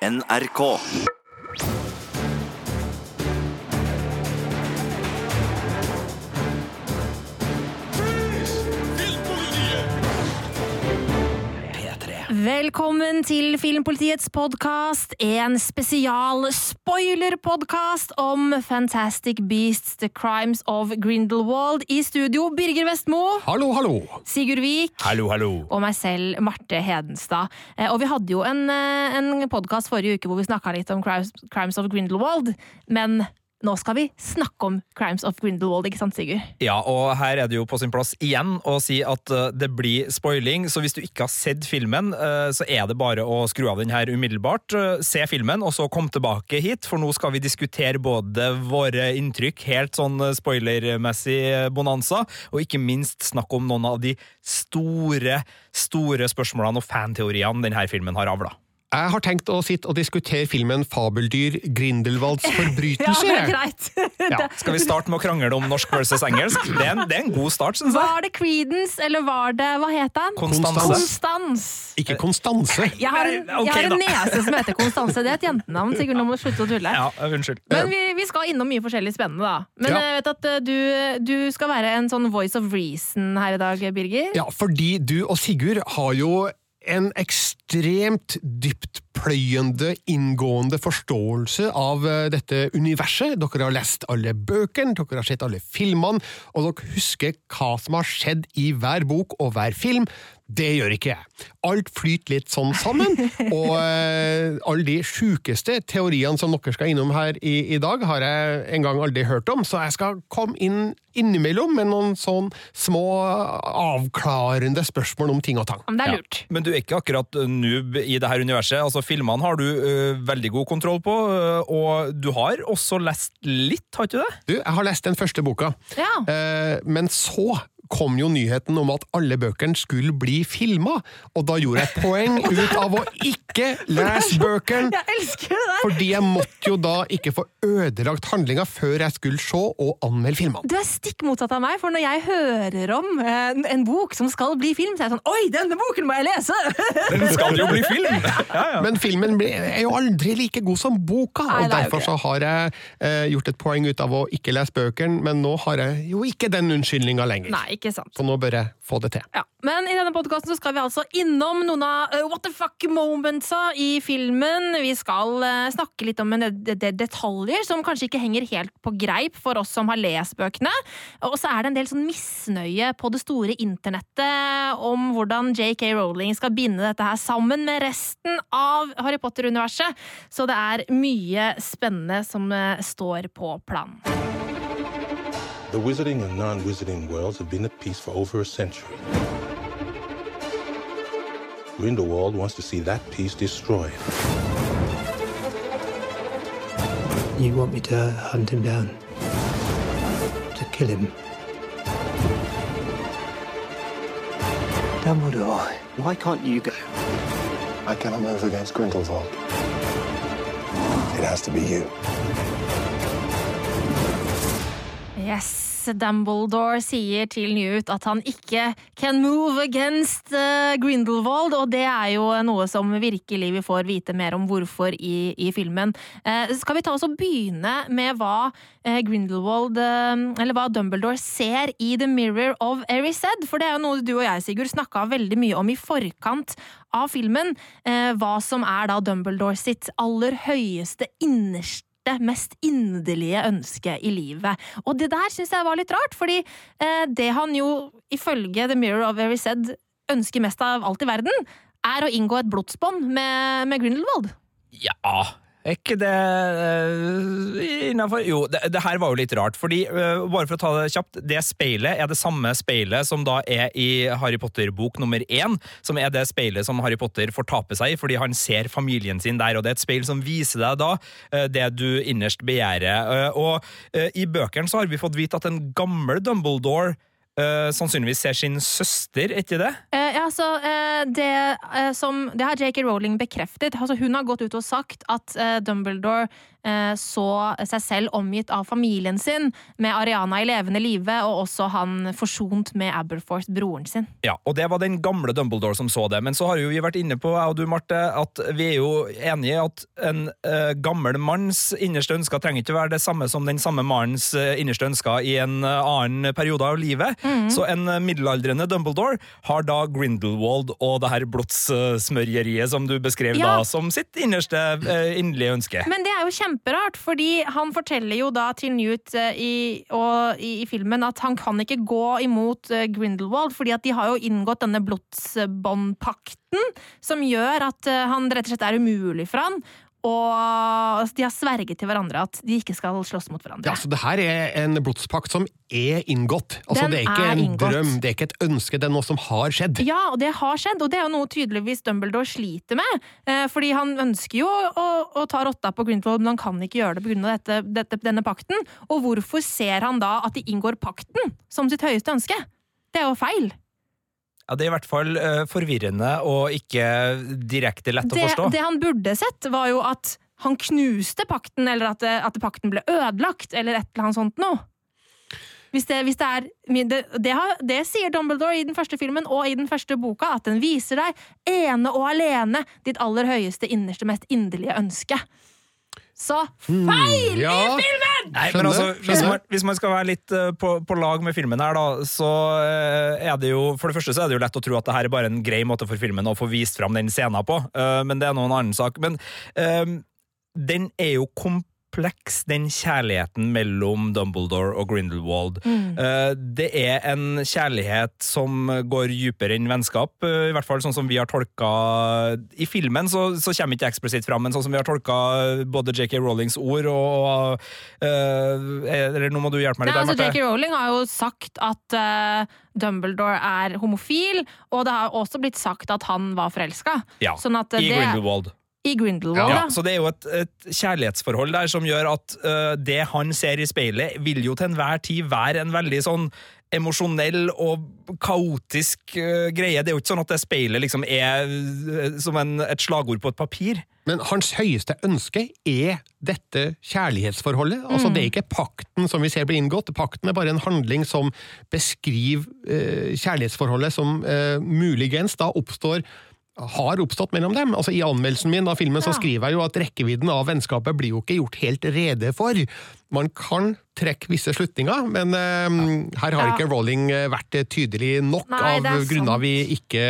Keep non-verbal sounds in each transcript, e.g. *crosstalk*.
NRK. Velkommen til Filmpolitiets podkast, en spesial spoiler-podkast om Fantastic Beasts The Crimes of Grindelwald. I studio Birger Vestmo, Hallo, hallo! Sigurd Vik Hallo, hallo. og meg selv, Marte Hedenstad. Eh, Og vi hadde jo en, eh, en podkast forrige uke hvor vi snakka litt om Crimes, Crimes of Grindelwald, men nå skal vi snakke om Crimes of Grindelwald, ikke sant, Sigurd? Ja, og her er det jo på sin plass igjen å si at eh, det blir spoiling, så hvis du ikke har sett filmen, eh, så er det bare å skru av den her umiddelbart. Eh, Se filmen, og så kom tilbake hit, for nå skal vi diskutere både våre inntrykk, helt sånn spoilermessig bonanza, og ikke minst snakke om noen av de store, store spørsmålene og fanteoriene denne filmen har avla. Jeg har tenkt å sitte og diskutere filmen Fabeldyr Grindelwalds *laughs* Ja, det er greit. Ja. *laughs* Skal vi starte med å krangle om norsk versus engelsk? Det er en, det er en god start, syns jeg. Var det Creedence, eller var det Hva het han? Konstanse. Konstans. Ikke Konstanse. Jeg har, en, jeg har en nese som heter Konstanse. Det er et jentenavn. Sigurd, nå må du slutte å tulle. Ja, unnskyld. Men vi, vi skal innom mye forskjellig spennende, da. Men Ja. jeg vet at eh, du, du skal være en sånn voice of reason her i dag, Birger. Ja, fordi du og Sigurd har jo en ekstremt dyptpløyende, inngående forståelse av eh, dette universet. Dere har lest alle bøkene, dere har sett alle filmene, og dere husker hva som har skjedd i hver bok og hver film. Det gjør ikke jeg. Alt flyter litt sånn sammen, *laughs* og uh, alle de sjukeste teoriene som dere skal innom her i, i dag, har jeg en gang aldri hørt om, så jeg skal komme inn innimellom med noen sånn små avklarende spørsmål om ting og tang. Men det er Ja. lurt. Men du er ikke akkurat uh, noob i det her universet. Altså, Filmene har du uh, veldig god kontroll på, uh, og du har også lest litt, har ikke du det? Du, jeg har lest den første boka, Ja. eh, men så kom jo nyheten om at alle bøkene skulle bli filma, og da gjorde jeg et poeng ut av å ikke lese bøkene, fordi jeg måtte jo da ikke få ødelagt handlinga før jeg skulle se og anmelde filmene. Du er stikk motsatt av meg, for når jeg hører om eh, en bok som skal bli film, så er jeg sånn Oi, denne boken må jeg lese! *laughs* Den skal jo bli film! *laughs* Ja, ja. Men filmen er jo aldri like god som boka, og er derfor så har jeg eh, gjort et poeng ut av å ikke lese bøkene, men nå har jeg jo ikke den unnskyldninga lenger. Nei, ikke sant. Så nå bør jeg få det til. Ja. Men i denne podkasten skal vi altså innom noen av uh, what the fuck momentsa i filmen. Vi skal uh, snakke litt om en del del detaljer som kanskje ikke henger helt på greip for oss som har lest bøkene. Og så er det en del sånn misnøye på det store internettet om hvordan JK Rowling skal binde dette her sammen med resten av Harry Potter-universet. Så det er mye spennende som uh, står på planen. The wizarding and non wizarding worlds have been at peace for over a century. Grindelwald wants to see that peace destroyed. You want me to hunt him down? To kill him? Dumbledore, why can't you go? I cannot move against Grindelwald. It has to be you. Yes, Dumbledore sier til Newt at han ikke can move against eh, Grindelwald, og det er jo noe som virkelig vi får vite mer om hvorfor i, i filmen. Eh, skal vi ta oss og begynne med hva eh, Grindelwald, eh, eller hva Dumbledore ser i The Mirror of Erised? For det er jo noe du og jeg, Sigurd, snakka veldig mye om i forkant av filmen. Eh, hva som er da Dumbledore sitt aller høyeste innerste mest inderlige ønske i livet. Og det der syns jeg var litt rart, fordi eh, det han jo ifølge The Mirror of Every Said ønsker mest av alt i verden, er å inngå et blodsbånd med, med Grindelwald. Ja, er ikke det uh, innafor Jo, det, det her var jo litt rart, fordi uh, bare for å ta det kjapt, det speilet er det samme speilet som da er i Harry Potter-bok nummer én, som er det speilet som Harry Potter fortaper seg i fordi han ser familien sin der, og det er et speil som viser deg da uh, det du innerst begjærer. Eh, og eh, i bøkene så har vi fått vite at en gammel Dumbledore eh, sannsynligvis ser sin søster, etter det? Uh, ja, så, uh, det, som, det har J.K. Rowling bekreftet. Altså, hun har gått ut og sagt at Dumbledore så seg selv omgitt av familien sin, med Ariana i levende live, og også han forsont med Aberforth, broren sin. Ja, og det var den gamle Dumbledore som så det. Men så har jo vi vært inne på, jeg og du, Marte, at vi er jo enige i at en uh, gammel manns innerste ønsker trenger ikke være det samme som den samme mannens eh, innerste ønsker i en eh, annen periode av livet. Så en eh, middelaldrende Dumbledore har da Grindelwald og det her blodssmørjeriet som du beskrev Ja. da, som sitt innerste uh, inderlige ønske. Men det er jo kjemperart, fordi han forteller jo da til Newt eh, i, og, i, i filmen at han kan ikke gå imot eh, Grindelwald, fordi at de har jo inngått denne blodsbåndpakten, som gjør at eh, han rett og slett er umulig for han. Og de har sverget til hverandre at de ikke skal slåss mot hverandre. Ja, så det her er en blodspakt som er inngått. Altså, Den det er ikke er en inngått. drøm, det er ikke et ønske, det er noe som har skjedd. Ja, og det har skjedd, og det er jo noe tydeligvis Dumbledore sliter med. Eh, fordi han ønsker jo å, å ta rotta på Grindwald, men han kan ikke gjøre det pga. Dette, dette, denne pakten. Og hvorfor ser han da at de inngår pakten som sitt høyeste ønske? Det er jo feil. Ja, det er i hvert fall uh, forvirrende og ikke direkte lett å forstå. det han burde sett, var jo at han knuste pakten, eller at, det, at pakten ble ødelagt, eller et eller annet sånt noe. Hvis det, hvis det er det, det, har, det sier Dumbledore i den første filmen og i den første boka, at den viser deg ene og alene ditt aller høyeste, innerste, mest inderlige ønske. Så feil Ja, i filmen! Nei, men altså, hvis, man, hvis man skal være litt uh, på, på lag med filmen her, da, så uh, er det jo For det første så er det jo lett å tro at det her er bare en grei måte for filmen å få vist fram den scenen på, uh, men det er nå en annen sak. Men den er jo kompleks, den kjærligheten mellom Dumbledore og Grindelwald. Mm. det er en kjærlighet som går dypere enn vennskap, eh, i hvert fall sånn som vi har tolka I filmen så, så kommer ikke eksplisitt fram, men sånn som vi har tolka både JK Rowlings ord og eh, Eller nå må du hjelpe meg Nei, litt altså. J.K. Rowling har jo sagt at uh, Dumbledore er homofil, og det har også blitt sagt at han var forelska. Ja, Sånn I det- Grindelwald. I Grindelwald, Ja, så det er jo et, et kjærlighetsforhold der som gjør at uh, det han ser i speilet, vil jo til enhver tid være en veldig sånn emosjonell og kaotisk uh, greie. Det er jo ikke sånn at det speilet liksom er uh, som en, et slagord på et papir. Men hans høyeste ønske er dette kjærlighetsforholdet. Altså, Mm. Det er ikke pakten som vi ser blir inngått. Pakten er bare en handling som beskriver kjærlighetsforholdet som muligens da oppstår har oppstått mellom dem. Altså I anmeldelsen min av filmen så skriver jeg jo at rekkevidden av vennskapet blir jo ikke gjort helt rede for. Man kan trekke visse slutninger, men eh, her har Ja. ikke Rowling eh, vært eh, tydelig nok Nei, av er grunner vi ikke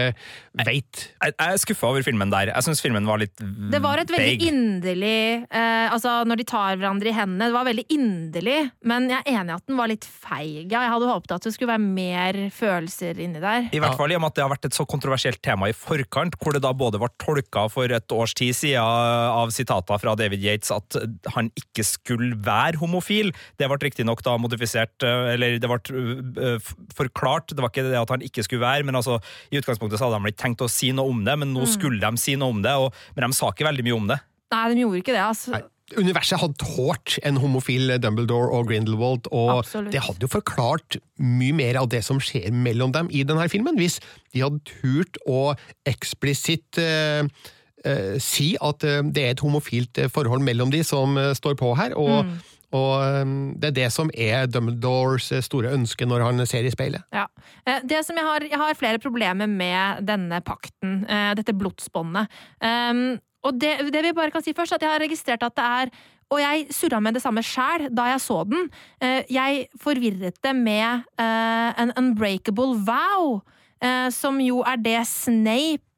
veit. Jeg, jeg er skuffa over filmen der. Jeg syns filmen var litt Det var et veldig vague. inderlig uh, Altså, når de tar hverandre i hendene, det var veldig inderlig, men jeg er enig i at den var litt feig. Ja, jeg hadde håpet at det skulle være mer følelser inni der. I hvert fall i og med at det har vært et så kontroversielt tema i forkant, hvor det da både var tolka for et års tid siden av sitater fra David Yates at han ikke skulle være homofil. Det ble riktignok da modifisert, eh, eller det ble eh, forklart. Det var ikke det at han ikke skulle være, men altså, i utgangspunktet så hadde de ikke tenkt å si noe om det, men nå skulle de si noe om det, og, men de sa ikke veldig mye om det. Nei, de gjorde ikke det, altså. Nei, Universet hadde tålt en homofil Dumbledore og Grindelwald, og Absolutt. det hadde jo forklart mye mer av det som skjer mellom dem i denne filmen, hvis de hadde turt å eksplisitt uh, uh, si at eh, det er et homofilt eh, forhold mellom de som eh, står på her, og, Mm. Og eh, det er det som er Dumbledores eh, store ønske når han ser i speilet. Ja. Eh, Det som jeg har, jeg har flere problemer med denne pakten, eh, dette blodsbåndet. Um, og det, det vi bare kan si først, at jeg har registrert at det er og jeg surra med det samme sjæl da jeg så den. Jeg forvirret det med en unbreakable vow, som jo er det Snape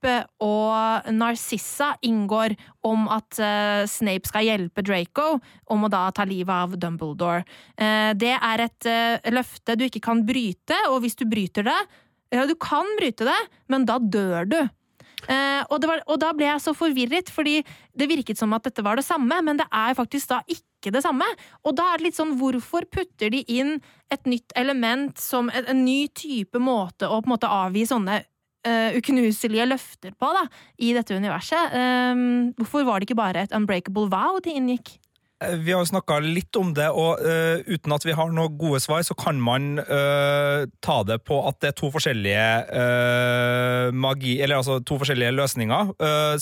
og Narcissa inngår om at eh, Snape skal hjelpe Draco om å da ta livet av Dumbledore. Eh, Det er et eh, løfte du ikke kan bryte, og hvis du bryter det Ja, du kan bryte det, men da dør du. Uh, og, var, og da ble jeg så forvirret, fordi det virket som at dette var det samme, men det er faktisk da ikke det samme. Og da er det litt sånn, hvorfor putter de inn et nytt element som en, en ny type måte å på en måte avgi sånne eh, uknuselige løfter på, da, i dette universet? Um, hvorfor var det ikke bare et unbreakable vow de inngikk? Vi har jo snakka litt om det, og uh, uten at vi har noen gode svar, så kan man uh, ta det på at det er to forskjellige uh, magi, eller altså to forskjellige løsninger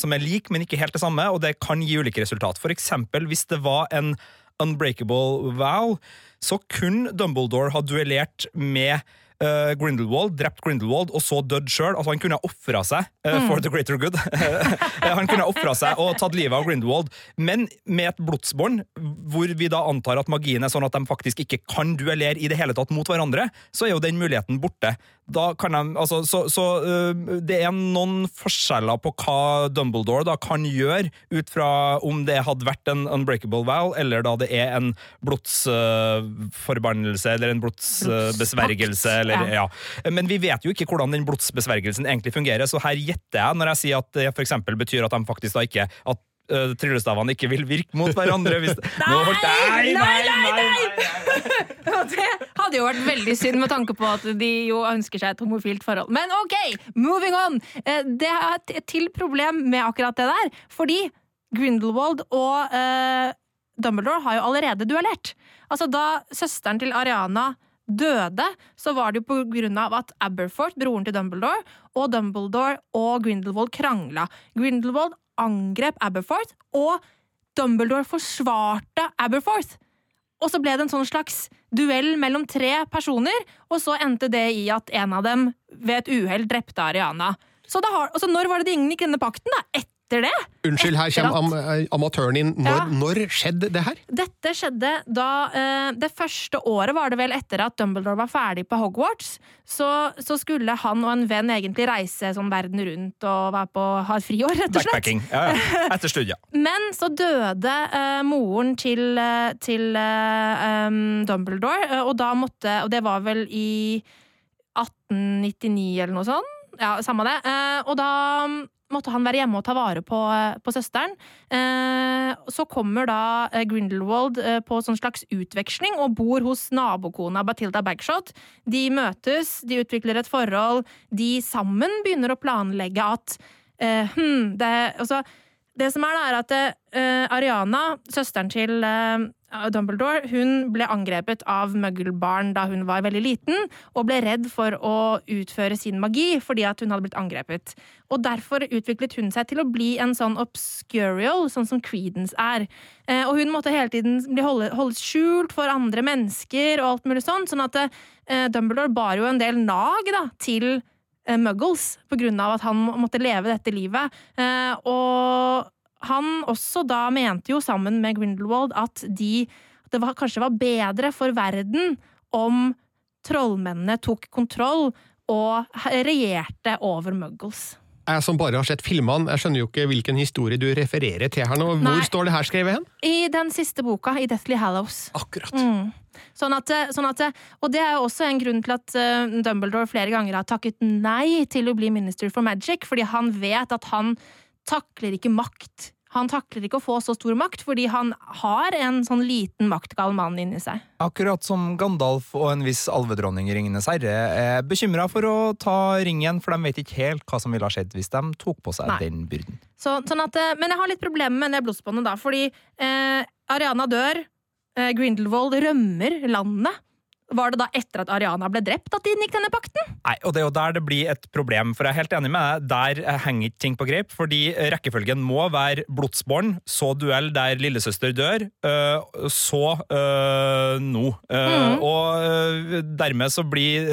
som er like, men ikke helt det samme, og det kan gi ulike resultat. For eksempel hvis det var en unbreakable vow, så kunne Dumbledore ha duellert med uh, Grindelwald, drept Grindelwald, og så dødd sjøl. Altså, han kunne ha ofra seg uh, for the greater good. *laughs* han kunne ha ofra seg og tatt livet av Grindelwald, men med et blodsbånd, hvor vi da antar at magien er sånn at de faktisk ikke kan duellere i det hele tatt mot hverandre, så er jo den muligheten borte. Da kan de, altså, så, så uh, det er noen forskjeller på hva Dumbledore da kan gjøre, ut fra om det hadde vært en unbreakable vow, eller da det er en blodsforbannelse eller en blodsbesvergelse. Eller ja. Men vi vet jo ikke hvordan den blodsbesvergelsen egentlig fungerer, så her gjetter jeg når jeg sier at det f.eks. betyr at de faktisk da ikke at uh, tryllestavene ikke vil virke mot hverandre. Hvis, *laughs* nei, nei, nei, nei, *laughs* Det hadde jo vært veldig synd med tanke på at de jo ønsker seg et homofilt forhold. Men ok, moving on! Eh, det er et til problem med akkurat det der, fordi Grindelwald og uh, Dumbledore har jo allerede duellert. Altså Da søsteren til Ariana døde, så var det jo på grunn av at Aberforth, broren til Dumbledore, og Dumbledore og Grindelwald krangla. Grindelwald angrep Aberforth, og Dumbledore forsvarte Aberforth. Og så ble det en sånn slags duell mellom tre personer, og så endte det i at en av dem ved et uhell drepte Ariana. Så har, altså når var det de inngikk denne pakten? da? Etter etter det. Unnskyld, her kommer am eh, amatøren inn. Når, ja. når, skjedde det her? Dette skjedde da eh, Det første året var det vel etter at Dumbledore var ferdig på Hogwarts. Så, så skulle han og en venn egentlig reise sånn verden rundt og være på, ha et friår, rett og slett. Backpacking, ja, ja. Etter studiet. *laughs* Men så døde eh, moren til, eh, til um, Dumbledore, og da måtte Og det var vel i 1899 eller noe sånt. Ja, samme det. og da måtte han være hjemme og ta vare på, på søsteren. Eh, så kommer da eh, Grindelwald eh, på sånn slags utveksling og bor hos nabokona Batilda Bagshot. De møtes, de utvikler et forhold. De sammen begynner å planlegge at eh, hm, det, altså, det som er, da, er at uh, Ariana, søsteren til uh, Dumbledore, hun ble angrepet av muggelbarn da hun var veldig liten, og ble redd for å utføre sin magi fordi at hun hadde blitt angrepet. Og Derfor utviklet hun seg til å bli en sånn obscurial, sånn som Creedence er. Uh, og hun måtte hele tiden bli holdt, holdt skjult for andre mennesker og alt mulig sånn, sånn at Dumbledore bar jo en del nag da, til muggles på grunn av at han måtte leve dette livet. Eh, og han også da mente jo sammen med Grindelwald at de det var, kanskje var bedre for verden om trollmennene tok kontroll og regjerte over muggles. Jeg som bare har sett filmene, jeg skjønner jo ikke hvilken historie du refererer til her nå. Hvor Nei. står det her skrevet hen? I den siste boka, i Deathly Hallows. Akkurat. Mm. Sånn at, eh, sånn at, eh, og det er jo også en grunn til at Dumbledore flere ganger har takket nei til å bli Minister for Magic, fordi han vet at han takler ikke makt. Han takler ikke å få så stor makt, fordi han har en sånn liten maktgal mann inni seg. Akkurat som Gandalf og en viss alvedronning i Ringenes herre er bekymra for å ta ringen, for de vet ikke helt hva som ville ha skjedd hvis de tok på seg Nei. den byrden. Så, sånn at, men jeg har litt problemer med det blodsbåndet, da, fordi eh, Ariana dør. Eh, Grindelwald rømmer landet. Var det da etter at Ariana ble drept at de inngikk denne pakten? Nei, og det er jo der det blir et problem, for jeg er helt enig med deg. Der henger ting på grep, fordi rekkefølgen må være blodsbåren, så duell der lillesøster dør, øh, så øh, nå. Mm. Og dermed så blir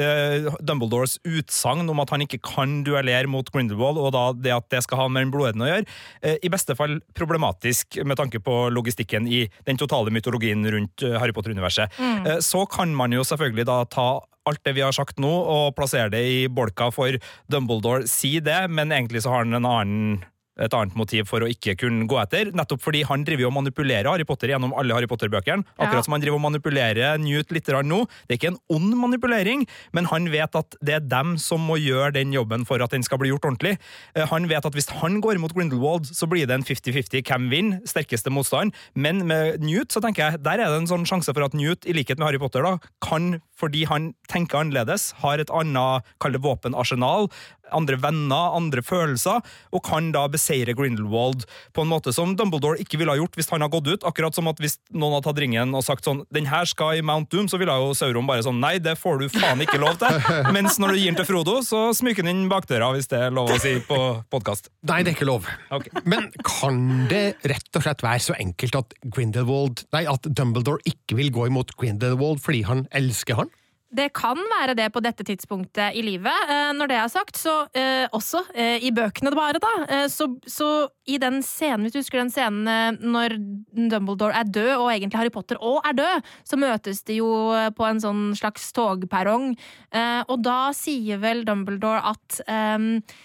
Dumbledores utsagn om at han ikke kan duellere mot Grindelwald, og da det at det skal ha med den blodeden å gjøre, i beste fall problematisk med tanke på logistikken i den totale mytologien rundt Harry Potter-universet. Mm. Så kan man jo selvfølgelig da ta alt det vi har sagt nå, og plassere det i bolka for Dumbledore. Si det, men egentlig så har han en annen et annet motiv for å ikke kunne gå etter. Nettopp fordi han driver og manipulerer Harry Potter gjennom alle Harry Potter-bøkene. Akkurat ja. som han driver og manipulerer Newt litt nå. Det er ikke en ond manipulering, men han vet at det er dem som må gjøre den jobben for at den skal bli gjort ordentlig. Eh, han vet at hvis han går imot Grindelwald, så blir det en 50-50 hvem vinner, sterkeste motstand. Men med Newt så tenker jeg, der er det en sånn sjanse for at Newt, i likhet med Harry Potter, da, kan, fordi han tenker annerledes, har et annet, kall det våpenarsenal, andre venner, andre følelser, og kan da beseire Grindelwald på en måte som Dumbledore ikke ville ha gjort hvis han hadde gått ut. Akkurat som at hvis noen hadde tatt ringen og sagt sånn 'Den her skal i Mount Doom', så ville jo Sauron bare sånn 'Nei, det får du faen ikke lov til'. *laughs* Mens når du gir den til Frodo, så smyker han inn bakdøra, hvis det er lov å si på podkast. Nei, det er ikke lov. Okay. Men kan det rett og slett være så enkelt at Grindelwald Nei, at Dumbledore ikke vil gå imot Grindelwald fordi han elsker han? Det kan være det på dette tidspunktet i livet. Eh, når det er sagt, så eh, også eh, i bøkene bare, da. Så, så i den scenen, hvis du husker den scenen når Dumbledore er død, og egentlig Harry Potter òg er død, så møtes de jo på en sånn slags togperrong. Og da sier vel Dumbledore at eh,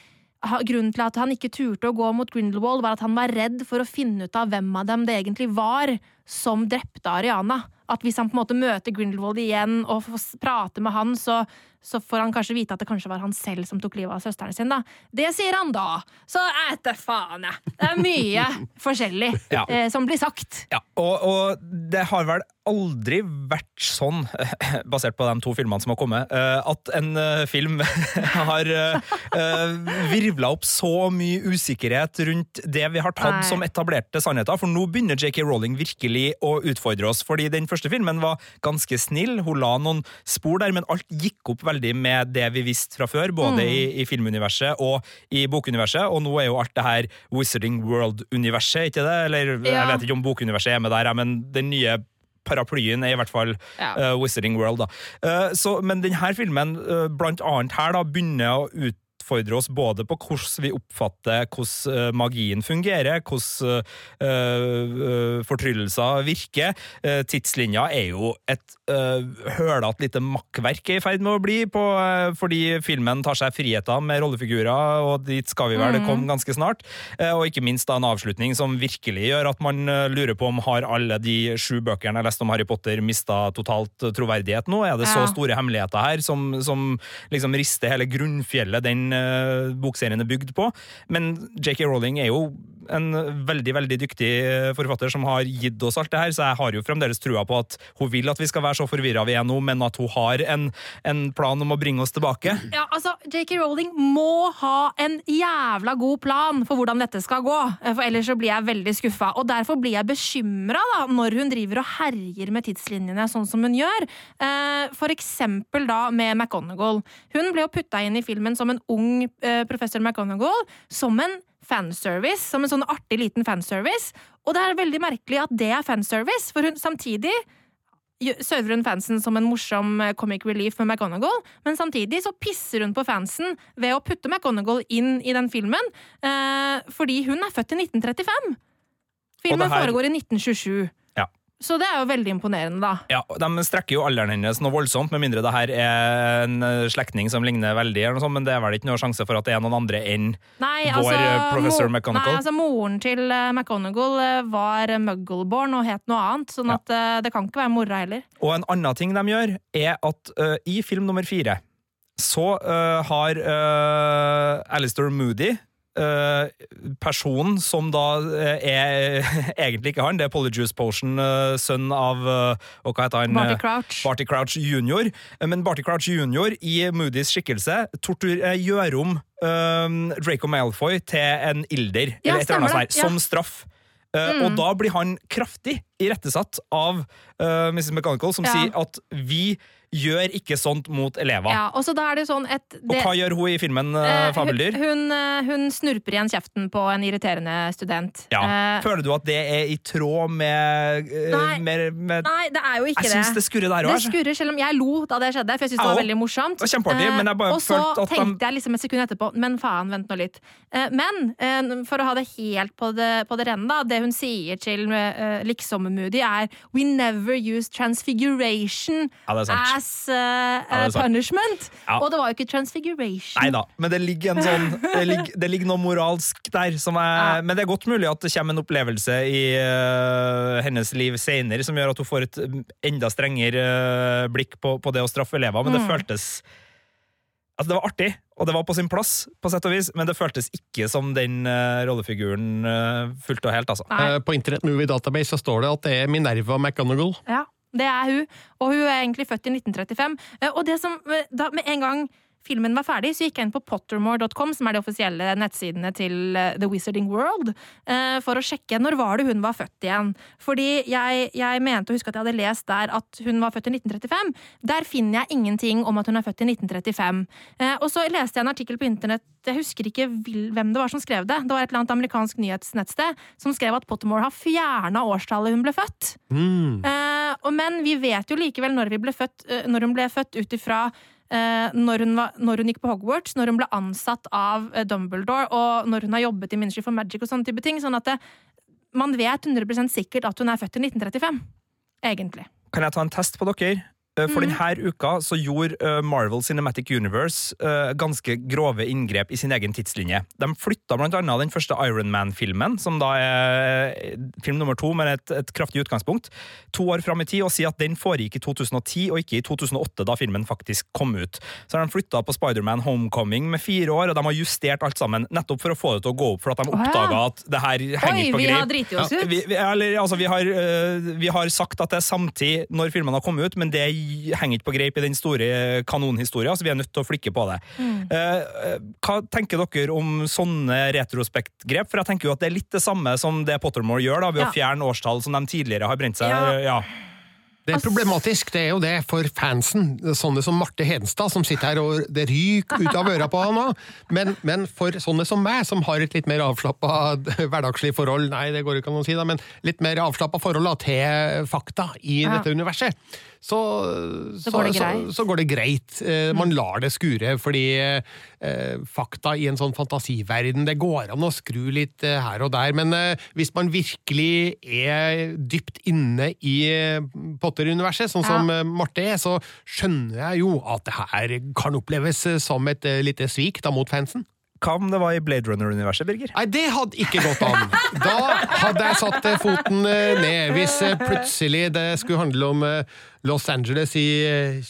Grunnen til at han ikke turte å gå mot Grindelwald, var at han var redd for å finne ut av hvem av dem det egentlig var som drepte Ariana. At hvis han på en måte møter Grindelwald igjen og får prate med han, så, så får han kanskje vite at det kanskje var han selv som tok livet av søsteren sin. da. Det sier han da! Så æte faen, jeg! Det er mye *laughs* forskjellig Ja. eh, som blir sagt. Ja, og, og det har vel aldri vært sånn, *laughs* basert på de to filmene som har kommet, eh, at en eh, film *laughs* har virvla opp så mye usikkerhet rundt det vi har tatt Nei. som etablerte sannheter. For nå begynner JK Rowling virkelig å utfordre oss. Fordi den første filmen var ganske snill, hun la noen spor der, men alt gikk opp veldig med det vi visste fra før, både i, i filmuniverset og i bokuniverset. Og nå er jo alt det her Wizarding World-universet, ikke det? Eller Ja. jeg vet ikke om bokuniverset er med der, men den nye paraplyen er i hvert fall Ja. uh, Wizarding World. da. Uh, så, men denne filmen, uh, blant annet her, da, begynner å utfordre oss både på hvordan vi oppfatter hvordan eh, magien fungerer, hvordan uh, eh, fortryllelser virker. Eh, tidslinja er jo et uh, hølete lite makkverk er i ferd med å bli, på, eh, fordi filmen tar seg friheter med rollefigurer, og dit skal vi vel komme ganske snart. Eh, og ikke minst da en avslutning som virkelig gjør at man eh, lurer på om har alle de sju bøkene jeg leste om Harry Potter mista totalt eh, troverdighet nå? Er det så store hemmeligheter her som, som liksom rister hele grunnfjellet den eh, bokserien er bygd på? Men JK Rowling er jo en veldig veldig dyktig eh, forfatter som har gitt oss alt det her, så jeg har jo fremdeles trua på at hun vil at vi skal være så forvirra vi er nå, men at hun har en, en plan om å bringe oss tilbake. Ja, altså, JK Rowling må ha en jævla god plan for hvordan dette skal gå, eh, for ellers så blir jeg veldig skuffa. Og derfor blir jeg bekymra når hun driver og herjer med tidslinjene sånn som hun gjør. Eh, For eksempel da med McGonagall. Hun ble jo putta inn i filmen som en ung eh, professor McGonagall, som en fanservice, som en sånn artig liten fanservice. Og det er veldig merkelig at det er fanservice, for hun samtidig server hun fansen som en morsom eh, comic relief med McGonagall, men samtidig så pisser hun på fansen ved å putte McGonagall inn i den filmen, eh, fordi hun er født i 1935. Filmen her- foregår i 1927. Så det er jo veldig imponerende, da. Ja, De strekker jo alderen hennes noe voldsomt, med mindre det her er en eh, slektning som ligner veldig, eller noe sånt, men det er vel ikke noe sjanse for at det er noen andre enn Nei, Vår, altså, eh, professor McGonagall? Nei, altså Moren til eh, McGonagall eh, var Muggleborn og het noe annet, sånn at det kan ikke være mora heller. Og en annen ting de gjør, er at uh, i film nummer fire så uh, har uh, Alistair Moody øh, personen som da øh, er *laughs* egentlig ikke han, det er Polyjuice Potion, øh, sønn av Og hva heter han? Barty Crouch. Barty Crouch jr. Men Barty Crouch jr. i Moodys skikkelse tortur, eh, gjør om eh, Draco Malfoy til en ilder, Ja, eller et eller annet sånt, som straff. Mm. Og da blir han kraftig irettesatt av eh, Mrs. McGonagall, som Ja. sier at vi gjør ikke sånt mot elever. Ja, og så er det sånn et Og hva gjør hun i filmen uh, Eh, Fabeldyr? Hun, eh, hun snurper igjen kjeften på en irriterende student. Ja. Eh, Føler du at det er i tråd med, eh, Nei. med, med nei, det er jo ikke Jeg det. syns det skurrer der Det skurrer, selv om jeg lo da det skjedde, for jeg syns det var veldig morsomt. Det Eh, jeg og så tenkte jeg liksom et sekund etterpå Men faen, vent nå litt. Eh, Men eh, for å ha det helt på det, på det rene, da. Det hun sier til liksom-Moody, er We never use transfiguration Ja, det er sant. as uh, Ja, det er sant. punishment. Ja. Og det var jo ikke transfiguration. Nei da, men det ligger, en sånn, *laughs* det, ligger, det ligger noe moralsk der. Som er, Ja. Men det er godt mulig at det kommer en opplevelse i uh, hennes liv senere som gjør at hun får et mm, enda strengere uh, blikk på, på det å straffe elever. Men det Mm. føltes Altså, det var artig, og det var på sin plass, på sett og vis, men det føltes ikke som den uh, rollefiguren uh, fullt og helt, altså. Eh, På Internet Movie Database så står det at det er Minerva McGonagall. Ja, det er hun. Og hun er egentlig født i 1935. Eh, Og det som eh, da med en gang filmen var ferdig, så gikk jeg inn på pottermore.com, som er de offisielle nettsidene til eh, The Wizarding World, eh, for å sjekke når var det hun var født igjen. Fordi jeg, jeg mente å huske at jeg hadde lest der at hun var født i 1935. Der finner jeg ingenting om at hun er født i 1935. Eh, og så leste jeg en artikkel på internett, jeg husker ikke hvem det var som skrev det, det var et eller annet amerikansk nyhetsnettsted som skrev at Pottermore har fjerna årstallet hun ble født. Mm. Men vi vet jo likevel når, vi ble født, når hun ble født ut ifra når, hun var- når hun gikk på Hogwarts, når hun ble ansatt av eh, Dumbledore, og når hun har jobbet i Ministry for Magic og sånne type ting. Sånn at det, man vet 100 sikkert at hun er født i 1935. Egentlig. Kan jeg ta en test på dere? Eh, For denne uka så gjorde eh, Marvel Cinematic Universe eh, ganske grove inngrep i sin egen tidslinje. De flytta blant annet den første Iron Man-filmen, som da er film nummer to med et, et kraftig utgangspunkt, to år fram i tid, og sier at den foregikk i 2010 og ikke i 2008, da filmen faktisk kom ut. Så har de flytta på Spiderman Homecoming med fire år, og de har justert alt sammen nettopp for å få det til å gå opp, for at de oppdaga at det her henger Oi, på vi har driti oss ut! Vi, vi, eller, altså, vi, har, vi har sagt at det er samtid når filmene har kommet ut, men det henger ikke på greip i den store kanonhistoria, så vi er nødt til å flikke på det. Mm. Eh, eh, hva tenker dere om sånne retrospektgrep? For jeg tenker jo at det er litt det samme som det Pottermore gjør, da, ved Ja. å fjerne årstall som de tidligere har brent seg. Ja. Ja. Det er problematisk, det er jo det, for fansen. Sånne som Marte Hedenstad, som sitter her og det ryker ut av øra på han òg. Men, men for sånne som meg, som har et litt mer avslappa *laughs* hverdagslig forhold, nei, det går ikke an å si, da, men litt mer avslappa forhold da, til fakta i Ja. dette universet, så, så, går det så, så går det greit. Eh, Man lar det skure, fordi eh, fakta i en sånn fantasiverden, det går an å skru litt eh, her og der, men eh, hvis man virkelig er dypt inne i eh, Potter-universet, sånn Ja. som eh, Marte er, så skjønner jeg jo at det her kan oppleves som et lite svik da mot fansen. Hva om det var i Blade Runner-universet, Birger? Nei, det hadde ikke gått an. Da hadde jeg satt eh, foten eh, ned, hvis eh, plutselig det skulle handle om Los Angeles i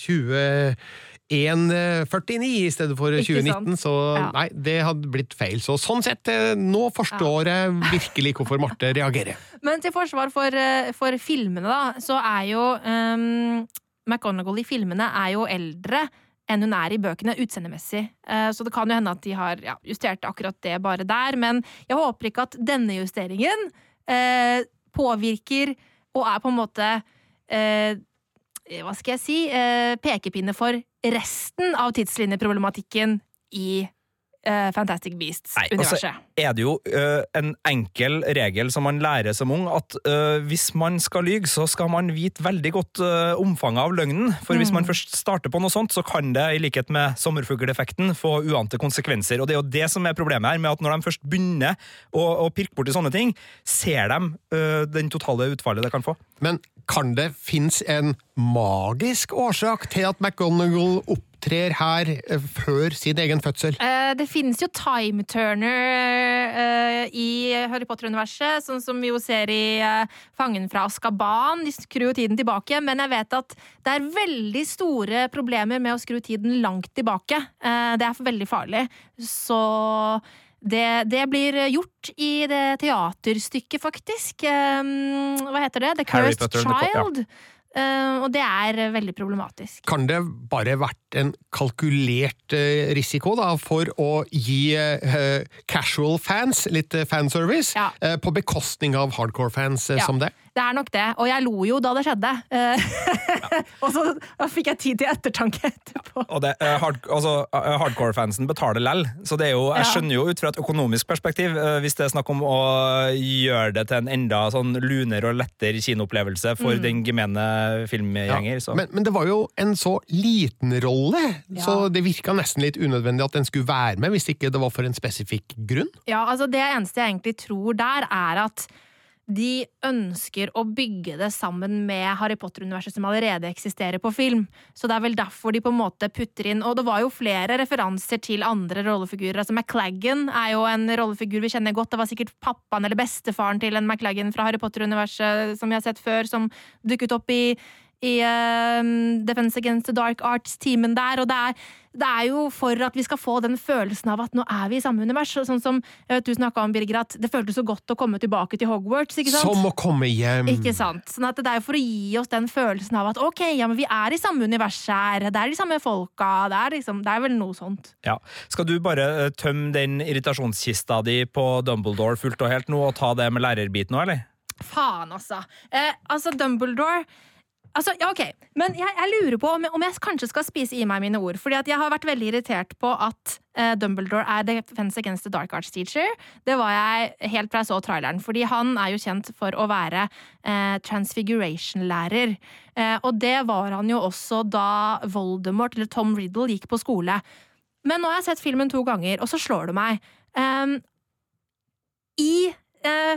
20... 1,49 i stedet for Ikke 2019, så nei, det hadde blitt feil. Så sånn sett, nå forstår jeg virkelig hvorfor Marte reagerer. Men til forsvar for, for filmene, da, så er jo um, McGonagall i filmene er jo eldre enn hun er i bøkene utseendemessig. Eh, Så det kan jo hende at de har ja, justert akkurat det bare der. Men jeg håper ikke at denne justeringen eh, påvirker og er på en måte eh, Hva skal jeg si? Eh, pekepinne for resten av tidslinjeproblematikken i Fantastic Nei, altså, Beasts-universet. er det jo uh, en enkel regel som man lærer som ung, at uh, hvis man skal lyge, så skal man vite veldig godt uh, omfanget av løgnen. For hvis Mm. man først starter på noe sånt, så kan det, i likhet med sommerfugleffekten, få uante konsekvenser. Og det er jo det som er problemet her, med at når de først begynner å, å pirke borti sånne ting, ser de den totale utfallet det kan få. Men kan det finnes en magisk årsak til at McGonagall opptrer her eh, før sin egen fødsel? Eh, det finnes jo time turner eh, i Harry Potter-universet, sånn som vi jo ser i eh, Fangen fra Askaban. De skrur jo tiden tilbake, men jeg vet at det er veldig store problemer med å skru tiden langt tilbake. Eh, det er veldig farlig. Så det, det blir gjort i det teaterstykket, faktisk. Eh, hva heter det? The Cursed Child. the ja. Eh, og det er veldig problematisk. Kan det bare vært en kalkulert eh, risiko da, for å gi eh, casual fans litt eh, fanservice, Ja. eh, på bekostning av hardcore fans eh, Ja. som det? Det er nok det, og jeg lo jo da det skjedde. Ja. *laughs* og så da fikk jeg tid til ettertanke etterpå. Og det, eh, hard, altså, eh, Hardcore-fansen betaler lell, så det er jo, jeg skjønner jo ut fra et økonomisk perspektiv, eh, hvis det er snakk om å gjøre det til en enda sånn lunere og lettere kinoopplevelse for den gemene filmgjenger. Så. Men, men det var jo en så liten rolle, Ja. så det virka nesten litt unødvendig at den skulle være med, hvis ikke det var for en spesifikk grunn. Ja, altså Det eneste jeg egentlig tror der, er at de ønsker å bygge det sammen med Harry Potter-universet som allerede eksisterer på film. Så det er vel derfor de på en måte putter inn Og det var jo flere referanser til andre rollefigurer. Altså McLaggen er jo en rollefigur vi kjenner godt. Det var sikkert pappaen eller bestefaren til en McLaggen fra Harry Potter-universet som vi har sett før, som dukket opp i i eh, Defense Against the Dark Arts-teamen der, og det er, det er jo for at vi skal få den følelsen av at nå er vi i samme univers. Sånn som jeg vet du snakka om, Birger, at det føltes så godt å komme tilbake til Hogwarts, ikke sant? Som å komme hjem. Ikke sant? Sånn at Det er for å gi oss den følelsen av at ok, ja, men vi er i samme univers her, det er de samme folka, det er, liksom, det er vel noe sånt. Ja. Skal du bare eh, tømme den irritasjonskista di på Dumbledore fullt og helt nå, og ta det med lærerbiten nå, eller? Faen, altså. Eh, altså, Dumbledore Altså, ja, ok, Men jeg, jeg lurer på om jeg, om jeg kanskje skal spise i meg mine ord. Fordi jeg har vært veldig irritert på at uh, Dumbledore er Defense Against the Dark Arts teacher. Det var jeg helt fra jeg så traileren. Fordi han er jo kjent for å være uh, transfiguration-lærer. Uh, og det var han jo også da Voldemort, eller Tom Riddle, gikk på skole. Men nå har jeg sett filmen to ganger, og så slår det meg. Um, I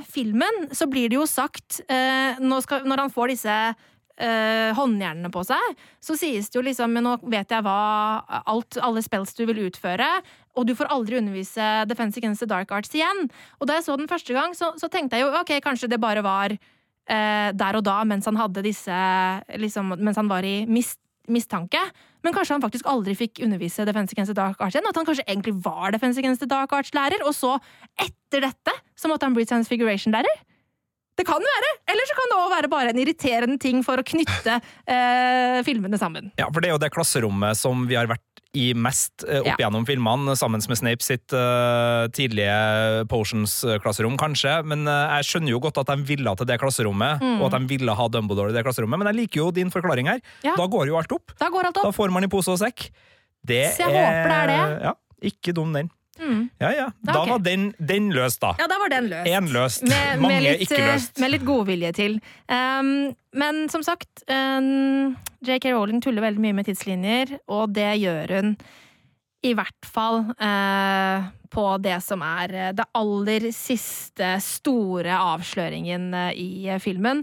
filmen så blir det jo sagt, når han får disse eh, håndjernene på seg, så sies det jo liksom Men nå vet jeg hva alt, alle spells du vil utføre, og du får aldri undervise Defense Against the Dark Arts igjen. Og da jeg så den første gang, så, så tenkte jeg jo ok, kanskje det bare var eh, der og da, mens han hadde disse liksom, Mens han var i mist, mistanke. Men kanskje han faktisk aldri fikk undervise Defense Against the Dark Arts igjen. At han kanskje egentlig var Defense Against the Dark Arts-lærer, og så, etter dette, så måtte han bli Transfiguration-lærer? Det kan være! Eller så kan det òg være bare en irriterende ting for å knytte eh, filmene sammen. Ja, for det er jo det klasserommet som vi har vært i mest eh, opp Ja. gjennom filmene, sammen med Snape sitt eh, tidlige Potions-klasserom, kanskje. Men eh, jeg skjønner jo godt at de ville til det klasserommet, Mm. og at de ville ha Dumbledore i det klasserommet. Men jeg liker jo din forklaring her. Ja. Da går jo alt opp. Da går alt Da får man i pose og sekk. Det Så jeg håper det er det. Ja, ikke dum den. Mm. Ja, ja. Da okay. var den, den løst, da. Ja, da var den løst. Én løst. Med, Mange med litt, ikke eh, løst. Med litt godvilje til. Um, men som sagt, um, JK Rowling tuller veldig mye med tidslinjer, og det gjør hun i hvert fall uh, på det som er eh, det aller siste store avsløringen i filmen.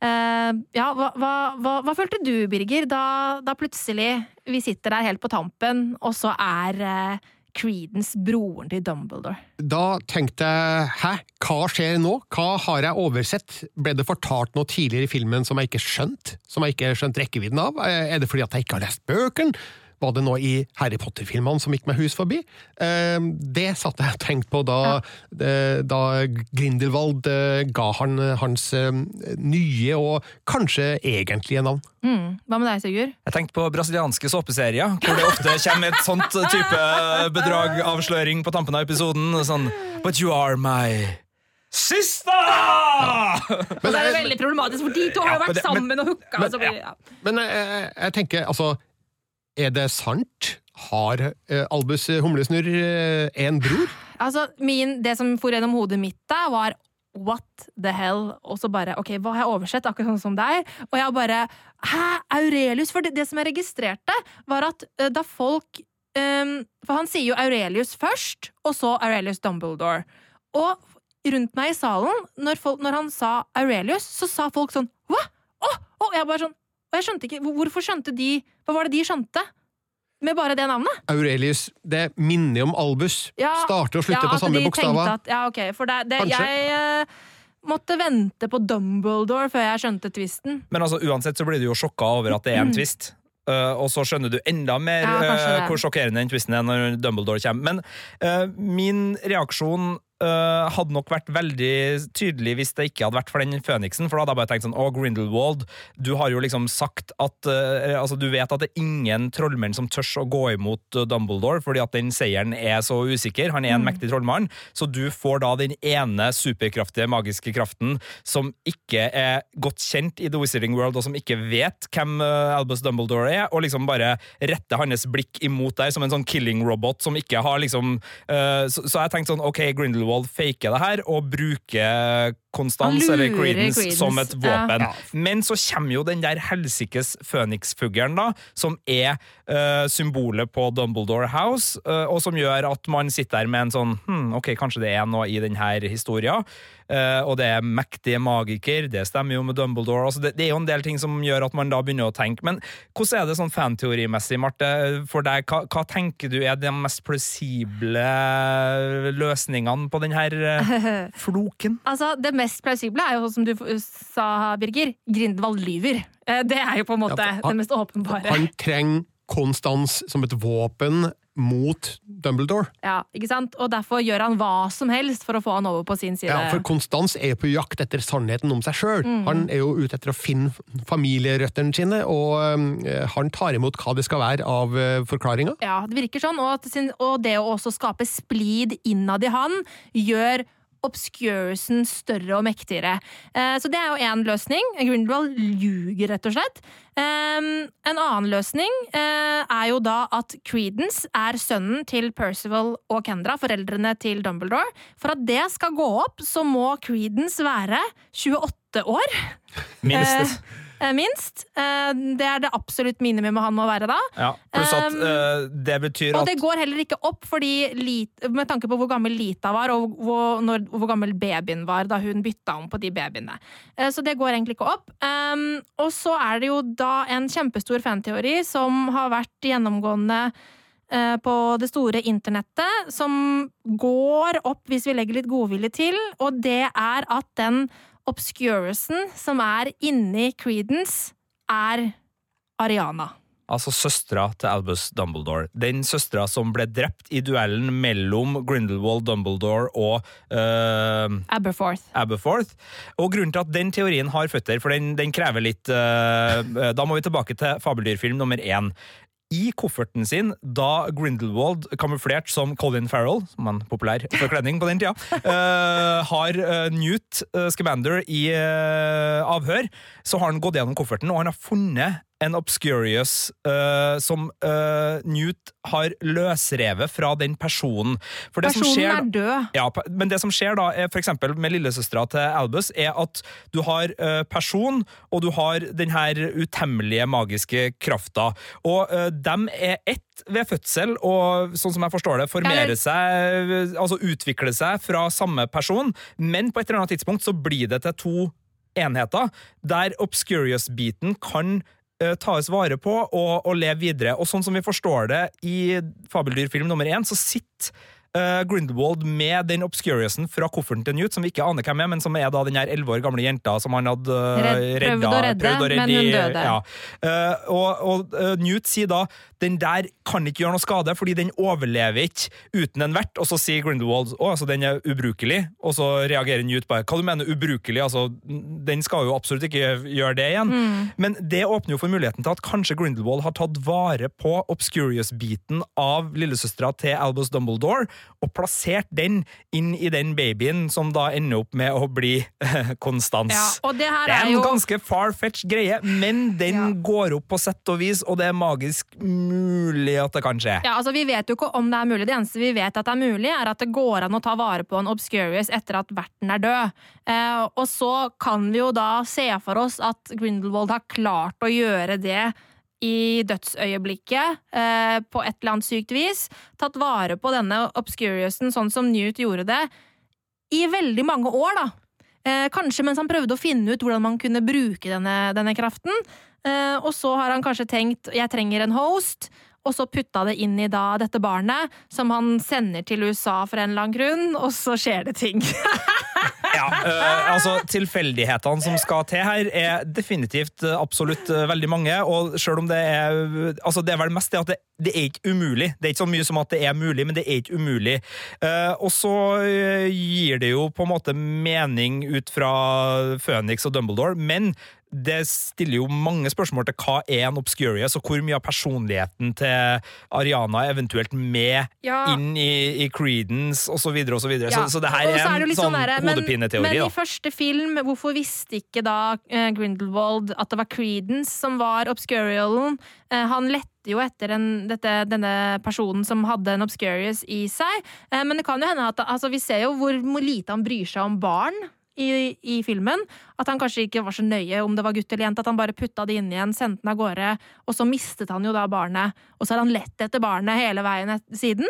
Uh, ja, hva, hva, hva, hva følte du, Birger, da, da plutselig vi sitter der helt på tampen, og så er eh, Creedence broren til Dumbledore? Da tenkte jeg hæ, hva skjer nå? Hva har jeg oversett? Ble det fortalt noe tidligere i filmen som jeg ikke skjønte? Som jeg ikke skjønte rekkevidden av? Er det fordi at jeg ikke har lest bøkene? Var det nå i Harry Potter-filmene som gikk meg hus forbi? Eh, Det satt jeg og tenkte på da, ja. da Grindelwald eh, ga han eh, hans eh, nye og kanskje egentlige navn. Mm. Hva med deg, Sigurd? Jeg tenkte på brasilianske såpeserier, hvor det ofte kommer et sånt type bedragavsløring på tampen av episoden. Sånn But you are my sister! Men, det er jo veldig problematisk, for de to har jo vært sammen men- og hooka. men- ja. Men jeg, jeg tenker, altså Er det sant? Har eh, Albus Humlesnurr eh, en bror? Altså, min, det som for gjennom hodet mitt da, var what the hell? Og så bare ok, hva har jeg oversett, akkurat sånn som deg? Og jeg bare hæ, Aurelius? For det, det som jeg registrerte, var at uh, da folk um, For han sier jo Aurelius først, og så Aurelius Dumbledore. Og rundt meg i salen, når, folk, når han sa Aurelius, så sa folk sånn hva? Å! Og jeg bare sånn Og jeg skjønte ikke Hvorfor skjønte de Hva var det de skjønte? Med bare det navnet? Aurelius, det minner om Albus. Ja, Starter og slutter ja, på samme de bokstaver. At, ja, ok, for det, det, jeg uh, måtte vente på Dumbledore før jeg skjønte tvisten. Men altså, uansett så blir du jo sjokka over at det er en twist. Uh, og så skjønner du enda mer Ja, uh, hvor sjokkerende den twisten er når Dumbledore kommer. Men uh, min reaksjon uh, hadde nok vært veldig tydelig hvis det ikke hadde vært for den føniksen. For da hadde jeg bare tenkt sånn Å, Grindelwald, du har jo liksom sagt at uh, Altså, du vet at det er ingen trollmenn som tør å gå imot uh, Dumbledore, fordi at den seieren er så usikker. Han er en Mm. mektig trollmann. Så du får da den ene superkraftige, magiske kraften som ikke er godt kjent i The Wizarding World, og som ikke vet hvem uh, Albus Dumbledore er, og liksom bare retter hans blikk imot deg som en sånn killing robot som ikke har liksom så, så jeg tenkte sånn, ok, Grindelwald faker det her og bruker Konstans eller Creedence, Credence Credence, som et våpen. Ja. Men så kommer jo den der helsikes føniksfuglen, da, som er uh, symbolet på Dumbledore House, uh, og som gjør at man sitter der med en sånn hm, ok, kanskje det er noe i denne historien. Eh, og det er mektige magiker, det stemmer jo med Dumbledore. Altså det, det, er jo en del ting som gjør at man da begynner å tenke. Men hvordan er det sånn fanteorimessig, Marte, for deg? Hva, hva, tenker du er de mest plausible løsningene på denne eh, *laughs* floken? altså, det mest plausible er jo, som du sa, Birger, Grindvald lyver. Eh, det er jo på en måte ja, han, det mest åpenbare. Han trenger konstans som et våpen mot Dumbledore. Ja, ikke sant? Og derfor gjør han hva som helst for å få han over på sin side. Ja, For Konstans er jo på jakt etter sannheten om seg sjøl. Mm. Han er jo ute etter å finne familierøttene sine, og uh, han tar imot hva det skal være av uh, forklaringa. Ja, det virker sånn, og, sin, og det å også skape splid innad i han gjør obscuresen større og mektigere. Eh, så det er jo én løsning. Grindelwald ljuger, rett og slett. En annen løsning eh, er jo da at Credence er sønnen til Percival og Kendra, foreldrene til Dumbledore. For at det skal gå opp, så må Credence være 28 år. Minst. Eh, minst. Eh, det er det absolutt minimumet han må være da. Ja, pluss at um, det betyr at Og det går heller ikke opp, fordi med tanke på hvor gammel Lita var, og hvor, når, hvor gammel babyen var da hun bytta om på de babyene. Så det går egentlig ikke opp. Um, og så er det jo da en kjempestor fanteori som har vært gjennomgående på det store internettet, som går opp hvis vi legger litt godvilje til, og det er at den obscurison som er inni Creedence, er Ariana. Altså søstera til Albus Dumbledore. Den søstera som ble drept i duellen mellom Grindelwald Dumbledore og uh, Aberforth. Aberforth. Og grunnen til at den teorien har føtter, for den, den krever litt uh, Da må vi tilbake til fabeldyrfilm nummer én i kofferten sin da Grindelwald, kamuflert som Colin Farrell, som en populær forkledning på den tida, uh, har uh, Newt uh, Scamander i avhør, så har han gått gjennom kofferten, og han har funnet en Obscurious uh, som uh, Newt har løsrevet fra den personen. personen skjer, er død. Ja, men det som skjer da, er eksempel med lillesøstera til Albus, er at du har uh, person, og du har den her utemmelige magiske krafta. Og dem er ett ved fødsel, og sånn som jeg forstår det, formere seg, altså utvikle seg fra samme person, men på et eller annet tidspunkt så blir det til to enheter, der Obscurious-biten kan tas vare på og, og leve videre. Og sånn som vi forstår det i Fabeldyrfilm nummer én, så sitter uh, Grindelwald med den obscuriousen fra kofferten til Newt, som vi ikke aner hvem er, men som er da den her elleve år gamle jenta som han hadde uh, redda, prøvd å redde, prøvd å redde men hun døde. Ja. Uh, og, og Newt sier da den der kan ikke gjøre noe skade, fordi den overlever ikke uten en vert. Og så sier Grindelwald å, altså den er ubrukelig, og så reagerer Newt bare hva du mener ubrukelig, altså den skal jo absolutt ikke gjøre det igjen. Mm. Men det åpner jo for muligheten til at kanskje Grindelwald har tatt vare på Obscurious-biten av lillesøstera til Albus Dumbledore, og plassert den inn i den babyen som da ender opp med å bli *laughs* Konstans. Ja, det, det, er en jo... ganske far-fetched greie, men den ja. går opp på sett og vis, og det er magisk mulig at det kan skje. Ja, altså Vi vet jo ikke om det er mulig. Det eneste vi vet at det er mulig, er at det går an å ta vare på en Obscurious etter at verten er død. Eh, og så kan vi jo da se for oss at Grindelwald har klart å gjøre det i dødsøyeblikket eh, på et eller annet sykt vis. Tatt vare på denne obscuriousen sånn som Newt gjorde det i veldig mange år, da. Eh, kanskje mens han prøvde å finne ut hvordan man kunne bruke denne, denne kraften. Eh, og så har han kanskje tenkt 'jeg trenger en host', og så putta det inn i da dette barnet, som han sender til USA for en eller annen grunn, og så skjer det ting. *laughs* ja, uh, altså Tilfeldighetene som skal til her, er definitivt uh, absolutt uh, veldig mange. Og selv om det er altså Det er vel mest det at det, det, er ikke umulig. Det er ikke så mye som at det er mulig, men det er ikke umulig. og så gir det jo på en måte mening ut fra Phoenix og Dumbledore, men det stiller jo mange spørsmål til hva er en Obscurious, og hvor mye av personligheten til Ariana er eventuelt med ja. inn i, i Creedence, osv., så Så, ja. så, så det her er, er en sånn, sånn hodepineteori. Men, men i første film, hvorfor visste ikke da uh, Grindelwald at det var Creedence som var Obscurialen? Uh, han lette jo etter en, dette, denne personen som hadde en Obscurious i seg, uh, men det kan jo hende at altså, vi ser jo hvor lite han bryr seg om barn i, i, filmen. At han kanskje ikke var så nøye om det var gutt eller jente, at han bare putta det inn igjen, sendte den av gårde, og så mistet han jo da barnet. Og så har han lett etter barnet hele veien siden,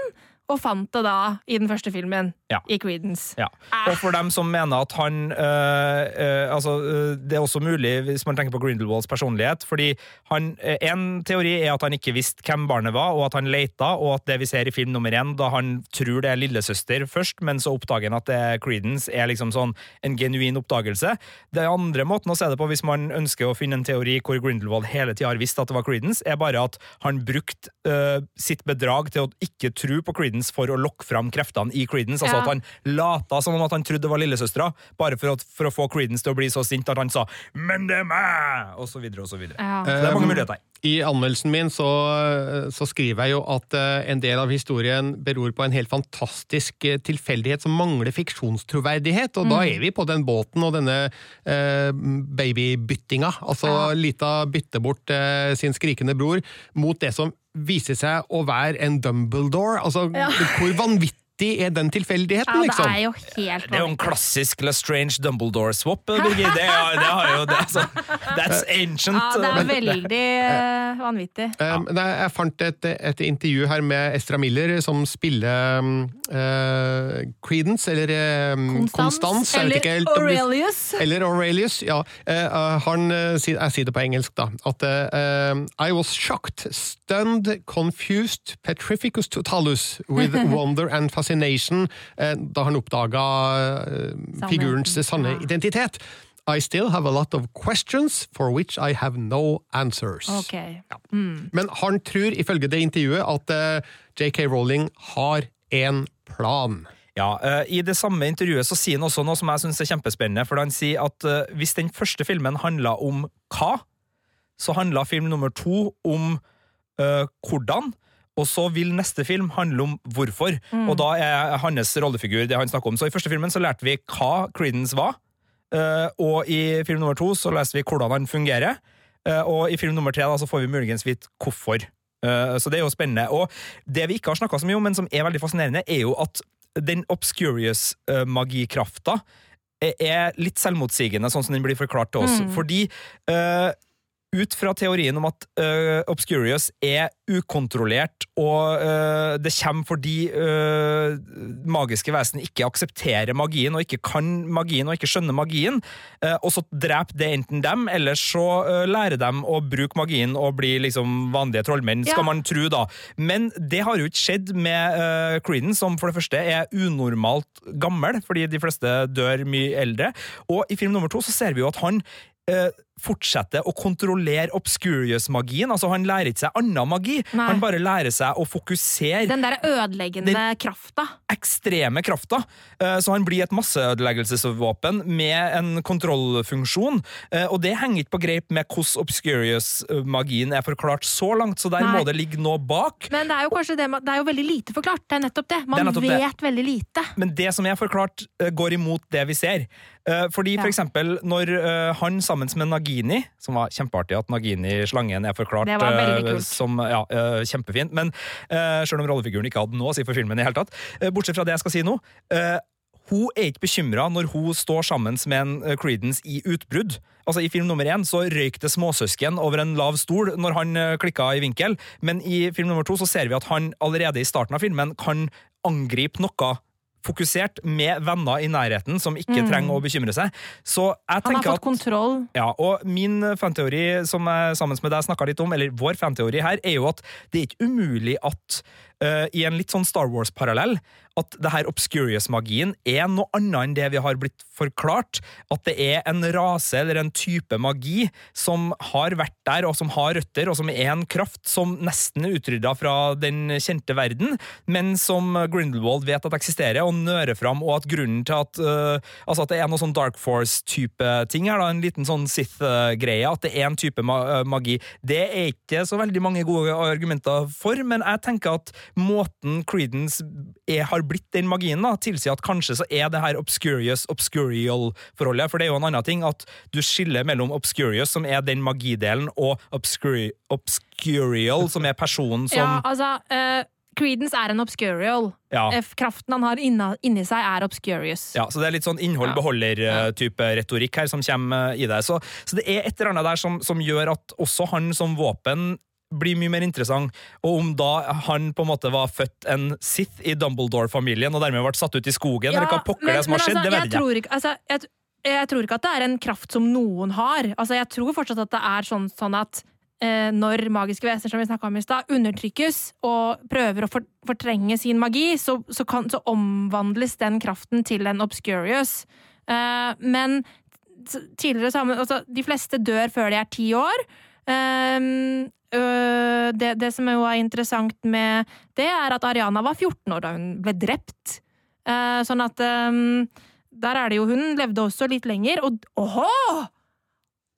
og fant det da i den første filmen. Ja. i Creedence. Ja. Og for dem som mener at han øh, øh, Altså, øh, det er også mulig hvis man tenker på Grindelwalds personlighet, fordi han En teori er at han ikke visste hvem barnet var, og at han leita, og at det vi ser i film nummer én, da han tror det er lillesøster først, men så oppdager han at det er Creedence, er liksom sånn en genuin oppdagelse. Det andre måten å se det på, hvis man ønsker å finne en teori hvor Grindelwald hele tida har visst at det var Creedence, er bare at han brukte øh, sitt bedrag til å ikke tro på Creedence for å lokke fram kreftene i Creedence. Altså. At han lata som om at han trodde det var lillesøstera, bare for, at, for å få Creedence til å bli så sint at han sa 'men det er meg', og så videre og så videre. Ja. Så det er mange Um, muligheter. I anmeldelsen min så, så skriver jeg jo at eh, en del av historien beror på en helt fantastisk eh, tilfeldighet som mangler fiksjonstroverdighet, og da er vi på den båten og denne eh, babybyttinga. Altså Lita bytter bort eh, sin skrikende bror mot det som viser seg å være en Dumbledore. Altså, hvor vanvittig er den tilfeldigheten, Ja, det liksom? er jo helt Det er jo en klassisk Lestrange Dumbledore-swap, Birgit. Det, er- det har jo det, altså. That's ancient. Ja, det er veldig eh, vanvittig. Um, nei, jeg fant et, et intervju her med Estra Miller, som spiller um, uh, Credence, eller um, Konstans. jeg helt Eller Aurelius. Eller Aurelius, ja. Eh, uh, han, eh, jeg sier det på engelsk, da. At eh, I was shocked, stunned, confused, petrificus totalus with *laughs* wonder and fascination eh, da han oppdaga uh, figurens sanne Ja. identitet. I still have a lot of questions for which I have no answers. Ok. Men han tror, ifølge det intervjuet, at eh, JK Rowling har en plan. Ja, eh, I det samme intervjuet så sier han også noe som jeg synes er kjempespennende. For han sier at eh, hvis den første filmen handla om hva, så handla film nummer to om uh, hvordan. Og så vil neste film handle om hvorfor. Og da er hans rollefigur det han snakker om. Så i første filmen så lærte vi hva Creedence var. eh, og i film nummer to så leste vi hvordan han fungerer. eh, og i film nummer tre da, så får vi muligens vite hvorfor. Eh, så det er jo spennende. Og det vi ikke har snakka så mye om, men som er veldig fascinerende, er jo at den obscurious-magikrafta er litt selvmotsigende, sånn som den blir forklart til oss. Fordi eh, ut fra teorien om at uh, Obscurious er ukontrollert, og uh, det kommer fordi uh, magiske vesen ikke aksepterer magien, og ikke kan magien, og ikke skjønner magien, eh, og så dreper det enten dem, eller så eh, lærer dem å bruke magien og bli liksom vanlige trollmenn, Ja. skal man tro, da. Men det har jo ikke skjedd med uh, Creedence, som for det første er unormalt gammel, fordi de fleste dør mye eldre, og i film nummer to så ser vi jo at han eh, fortsetter å kontrollere obscurious-magien. Altså, han lærer ikke seg annen magi. Nei. Han bare lærer seg å fokusere Den der ødeleggende krafta. ekstreme krafta. Eh, Så han blir et masseødeleggelsesvåpen med en kontrollfunksjon. Eh, Og det henger ikke på greip med hvordan obscurious-magien er forklart så langt, så der Nei. må det ligge noe bak. Men det er jo kanskje det, det er jo veldig lite forklart. Det er nettopp det. Man Det nettopp vet det. veldig lite. Men det som er forklart, eh, går imot det vi ser. Fordi Ja. for eksempel når han sammen med Nagini, som var kjempeartig at Nagini-slangen er forklart Det var veldig eh, kult. som ja, eh, kjempefint, men uh, selv om rollefiguren ikke hadde noe å si for filmen i hele tatt, eh, bortsett fra det jeg skal si nå, eh, hun er ikke bekymra når hun står sammen med en Credence Creedence i utbrudd. Altså I film nummer én så røyk det småsøsken over en lav stol når han eh, klikka i vinkel, men i film nummer to så ser vi at han allerede i starten av filmen kan angripe noe fokusert med venner i nærheten som ikke trenger å bekymre seg. Så jeg Mm. Han har fått at kontroll. ja, og min fanteori, som jeg sammen med deg snakka litt om, eller vår fanteori her, er jo at det er ikke umulig at eh, i en litt sånn Star Wars-parallell, at det her obscurious-magien er noe annet enn det vi har blitt forklart. At det er en rase eller en type magi som har vært der, og som har røtter, og som er en kraft som nesten er utrydda fra den kjente verden, men som Grindelwald vet at eksisterer, og nører fram, og at grunnen til at uh, Altså at det er noe sånn Dark Force-type ting her, da, en liten sånn Sith-greie, at det er en type eh, magi. Det er ikke så veldig mange gode argumenter for, men jeg tenker at måten Creedence er, har blitt den magien, da, tilsier at kanskje så er det her obscurious, obscurial-forholdet, for det er jo en annen ting at du skiller mellom obscurious, som er den magidelen, og obscuri obscurial, som er personen som Ja, altså, Uh Creedence er en obscurial. Ja. Eh, Kraften han har inna, inni seg, er obscurious. Ja, så det er litt sånn innhold-beholder-type retorikk her som kommer i det. Så, så det er et eller annet der som, som gjør at også han som våpen blir mye mer interessant. Og om da han på en måte var født en Sith i Dumbledore-familien og dermed ble satt ut i skogen, eller hva pokker det som har skjedd, altså, det vet jeg ikke. tror ikke. Altså, jeg, jeg tror ikke at det er en kraft som noen har. Altså, jeg tror fortsatt at det er sånn, sånn at eh, når magiske vesener som vi om i stad, undertrykkes og prøver å for, fortrenge sin magi, så, så, kan, så omvandles den kraften til en obscurious. Eh, men tidligere så har man altså, De fleste dør før de er ti år. Ehm, øh, det, det som jo er interessant med det, er at Ariana var 14 år da hun ble drept. Uh, sånn at um, Der er det jo Hun levde også litt lenger, og åhå!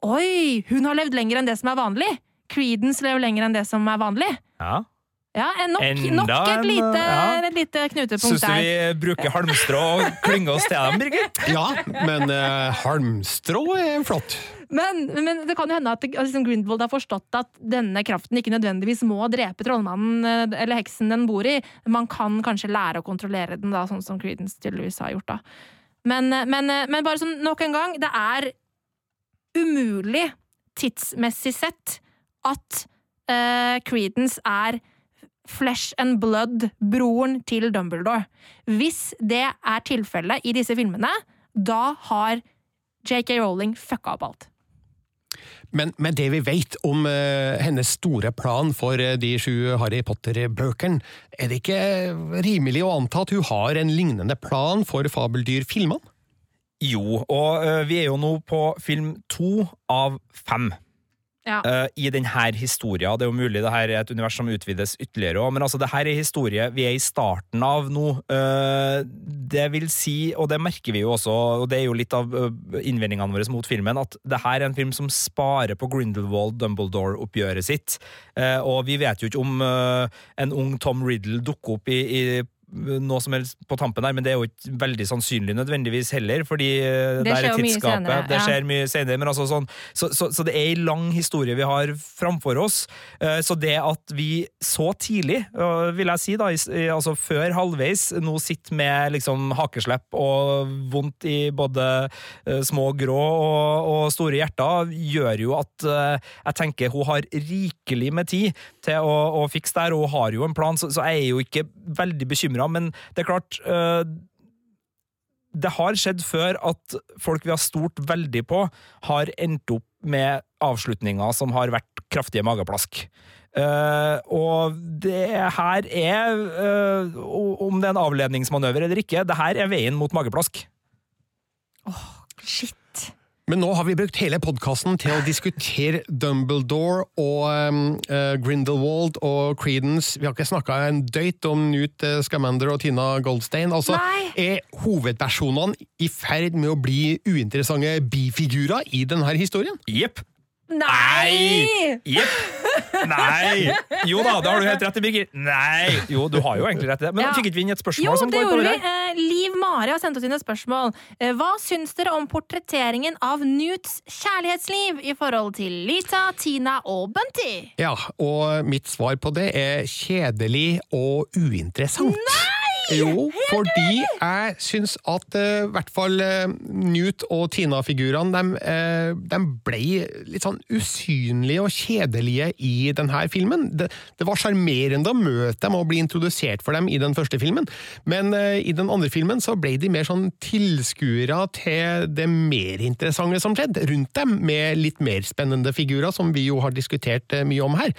Oi! Hun har levd lenger enn det som er vanlig! Creedence lever lenger enn det som er vanlig. Ja. Ja, nok, Enda nok et, en, lite, ja. et lite knutepunkt Syns du vi bruker halmstrå og klynger oss til dem, Birgit? Ja, men uh, halmstrå er flott. Men, men det kan jo hende at altså, Grindelwald har forstått at denne kraften ikke nødvendigvis må drepe trollmannen eh, eller heksen den bor i. Man kan kanskje lære å kontrollere den, da, sånn som Creedence tydeligvis har gjort. da. Men, eh, men, eh, men bare sånn nok en gang, det er umulig tidsmessig sett at uh, Creedence er flesh and blood, broren til Dumbledore. Hvis det er tilfellet i disse filmene, da har JK Rowling fucka opp alt. Men med det vi vet om uh, hennes store plan for uh, de sju Harry Potter-bøkene, er det ikke rimelig å anta at hun har en lignende plan for fabeldyrfilmene? Jo, og uh, vi er jo nå på film to av fem. Ja. Uh, I denne historien. Det er jo mulig det her er et univers som utvides ytterligere men altså, det her er historie vi er i starten av nå. Uh, det vil si, og det merker vi jo også, og det er jo litt av innvendingene våre mot filmen, at det her er en film som sparer på Grindelwald-Dumbledore-oppgjøret sitt. Uh, og vi vet jo ikke om en ung Tom Riddle dukker opp i, i noe som helst på tampen her, men det er jo ikke veldig sannsynlig nødvendigvis heller, fordi eh, Det der er tidsskapet. senere, Det ja. skjer mye senere, men altså sånn så, så, så det er en lang historie vi har framfor oss. Eh, Så det at vi så tidlig, eh, vil jeg si, da, altså før halvveis, nå sitter med liksom hakeslepp og vondt i både små grå og, og store hjerter, gjør jo at jeg tenker hun har rikelig med tid til å, å fikse det her, og hun har jo en plan, så, så jeg er jo ikke veldig bekymra, men det er klart eh, det har skjedd før at folk vi har stolt veldig på, har endt opp med avslutninger som har vært kraftige mageplask. Uh, og det her er uh, Om det er en avledningsmanøver eller ikke, det her er veien mot mageplask. Åh, Shit. Men nå har vi brukt hele podkasten til å diskutere Dumbledore og um, uh, Grindelwald og Creedence. Vi har ikke snakka en døyt om Newt eh, Scamander og Tina Goldstein. Altså, Nei. Er hovedpersonene i ferd med å bli uinteressante bifigurer i denne historien? Jepp. Nei! Jepp. Nei! Jo da, det har du helt rett i, Birger. Nei! Jo, du har jo egentlig rett i det. Men Ja. fikk ikke vi inn et spørsmål Jo, som går på det vi. der? Eh, Liv Mari har sendt oss inn et spørsmål. Eh, Hva syns dere om portretteringen av Newts kjærlighetsliv i forhold til Lita, Tina og Bunty? Ja, og mitt svar på det er kjedelig og uinteressant. Nei! Jo, fordi jeg syns at i uh, hvert fall uh, Newt og Tina-figurene de, uh, de ble litt sånn usynlige og kjedelige i denne filmen. Det, det var sjarmerende å møte dem og bli introdusert for dem i den første filmen, men eh, i den andre filmen så ble de mer sånn tilskuere til det mer interessante som skjedde rundt dem, med litt mer spennende figurer, som vi jo har diskutert eh, mye om her.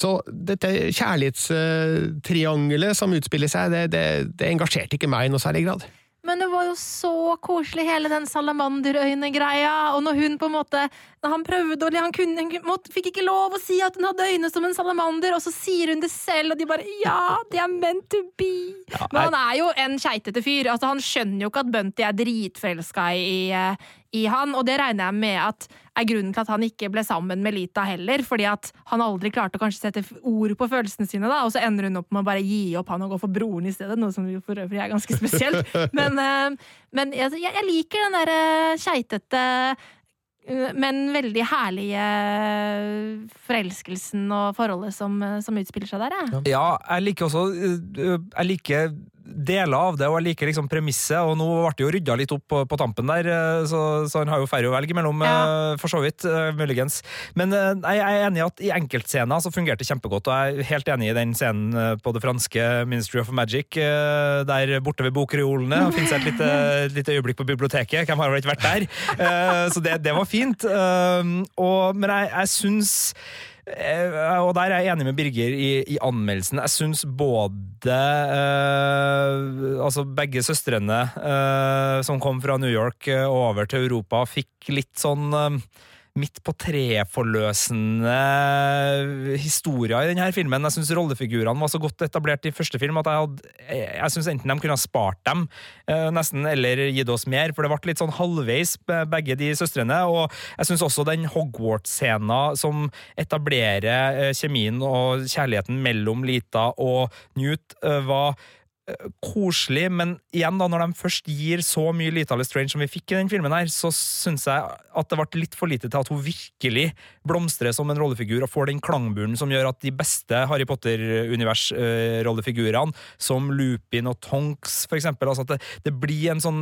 Så dette kjærlighetstriangelet som utspiller seg, det, det, det engasjerte ikke meg i noe særlig grad. Men det var jo så koselig, hele den salamanderøyne-greia. Og når hun på en måte Når han prøvde og han, kunne, han måtte, fikk ikke lov å si at hun hadde øyne som en salamander, og så sier hun det selv, og de bare Ja, det er meant to be! Men han er jo en keitete fyr. Altså, han skjønner jo ikke at Bunty er dritforelska i, eh, i han, og det regner jeg med at er grunnen til at han ikke ble sammen med Lita heller, fordi at han aldri klarte å kanskje sette ord på følelsene sine, da, og så ender hun opp med å bare gi opp han og gå for broren i stedet, noe som for øvrig er ganske spesielt. *laughs* Men, eh, men jeg, jeg liker den derre keitete eh, men veldig herlige forelskelsen og forholdet som, som utspiller seg der, jeg. Ja, jeg liker også Jeg liker deler av det, og jeg liker liksom premisset. Og nå ble det jo rydda litt opp på, på tampen der, eh, så, så han har jo færre å velge mellom, Ja. eh, for så vidt. eh, Muligens. Men jeg er enig i at i enkeltscener så fungerte det kjempegodt, og jeg er helt enig i den scenen på det franske Ministry of Magic, der borte ved bokreolene. Det *laughs* finnes et lite, lite øyeblikk på biblioteket. Hvem har vel ikke vært der? Så det, det var fint. Og, men jeg, jeg syns og der er jeg enig med Birger i, i anmeldelsen. Jeg syns både eh, Altså begge søstrene eh, som kom fra New York eh, over til Europa, fikk litt sånn eh, midt på treet-forløsende historier i denne filmen. Jeg syns rollefigurene var så godt etablert i første film at jeg, jeg, synes enten de kunne ha spart dem, eh, nesten, eller gitt oss mer, for det ble litt sånn halvveis, begge de søstrene. Og jeg syns også den Hogwarts-scena som etablerer eh, kjemien og kjærligheten mellom Lita og Newt, eh, var koselig, men igjen da, når de først gir så mye Lita Lestrange som vi fikk i den filmen her, så syns jeg at det ble litt for lite til at hun virkelig blomstrer som en rollefigur og får den klangburen som gjør at de beste Harry Potter-univers-rollefigurene, som Lupin og Tonks for eksempel, altså at det, det blir en sånn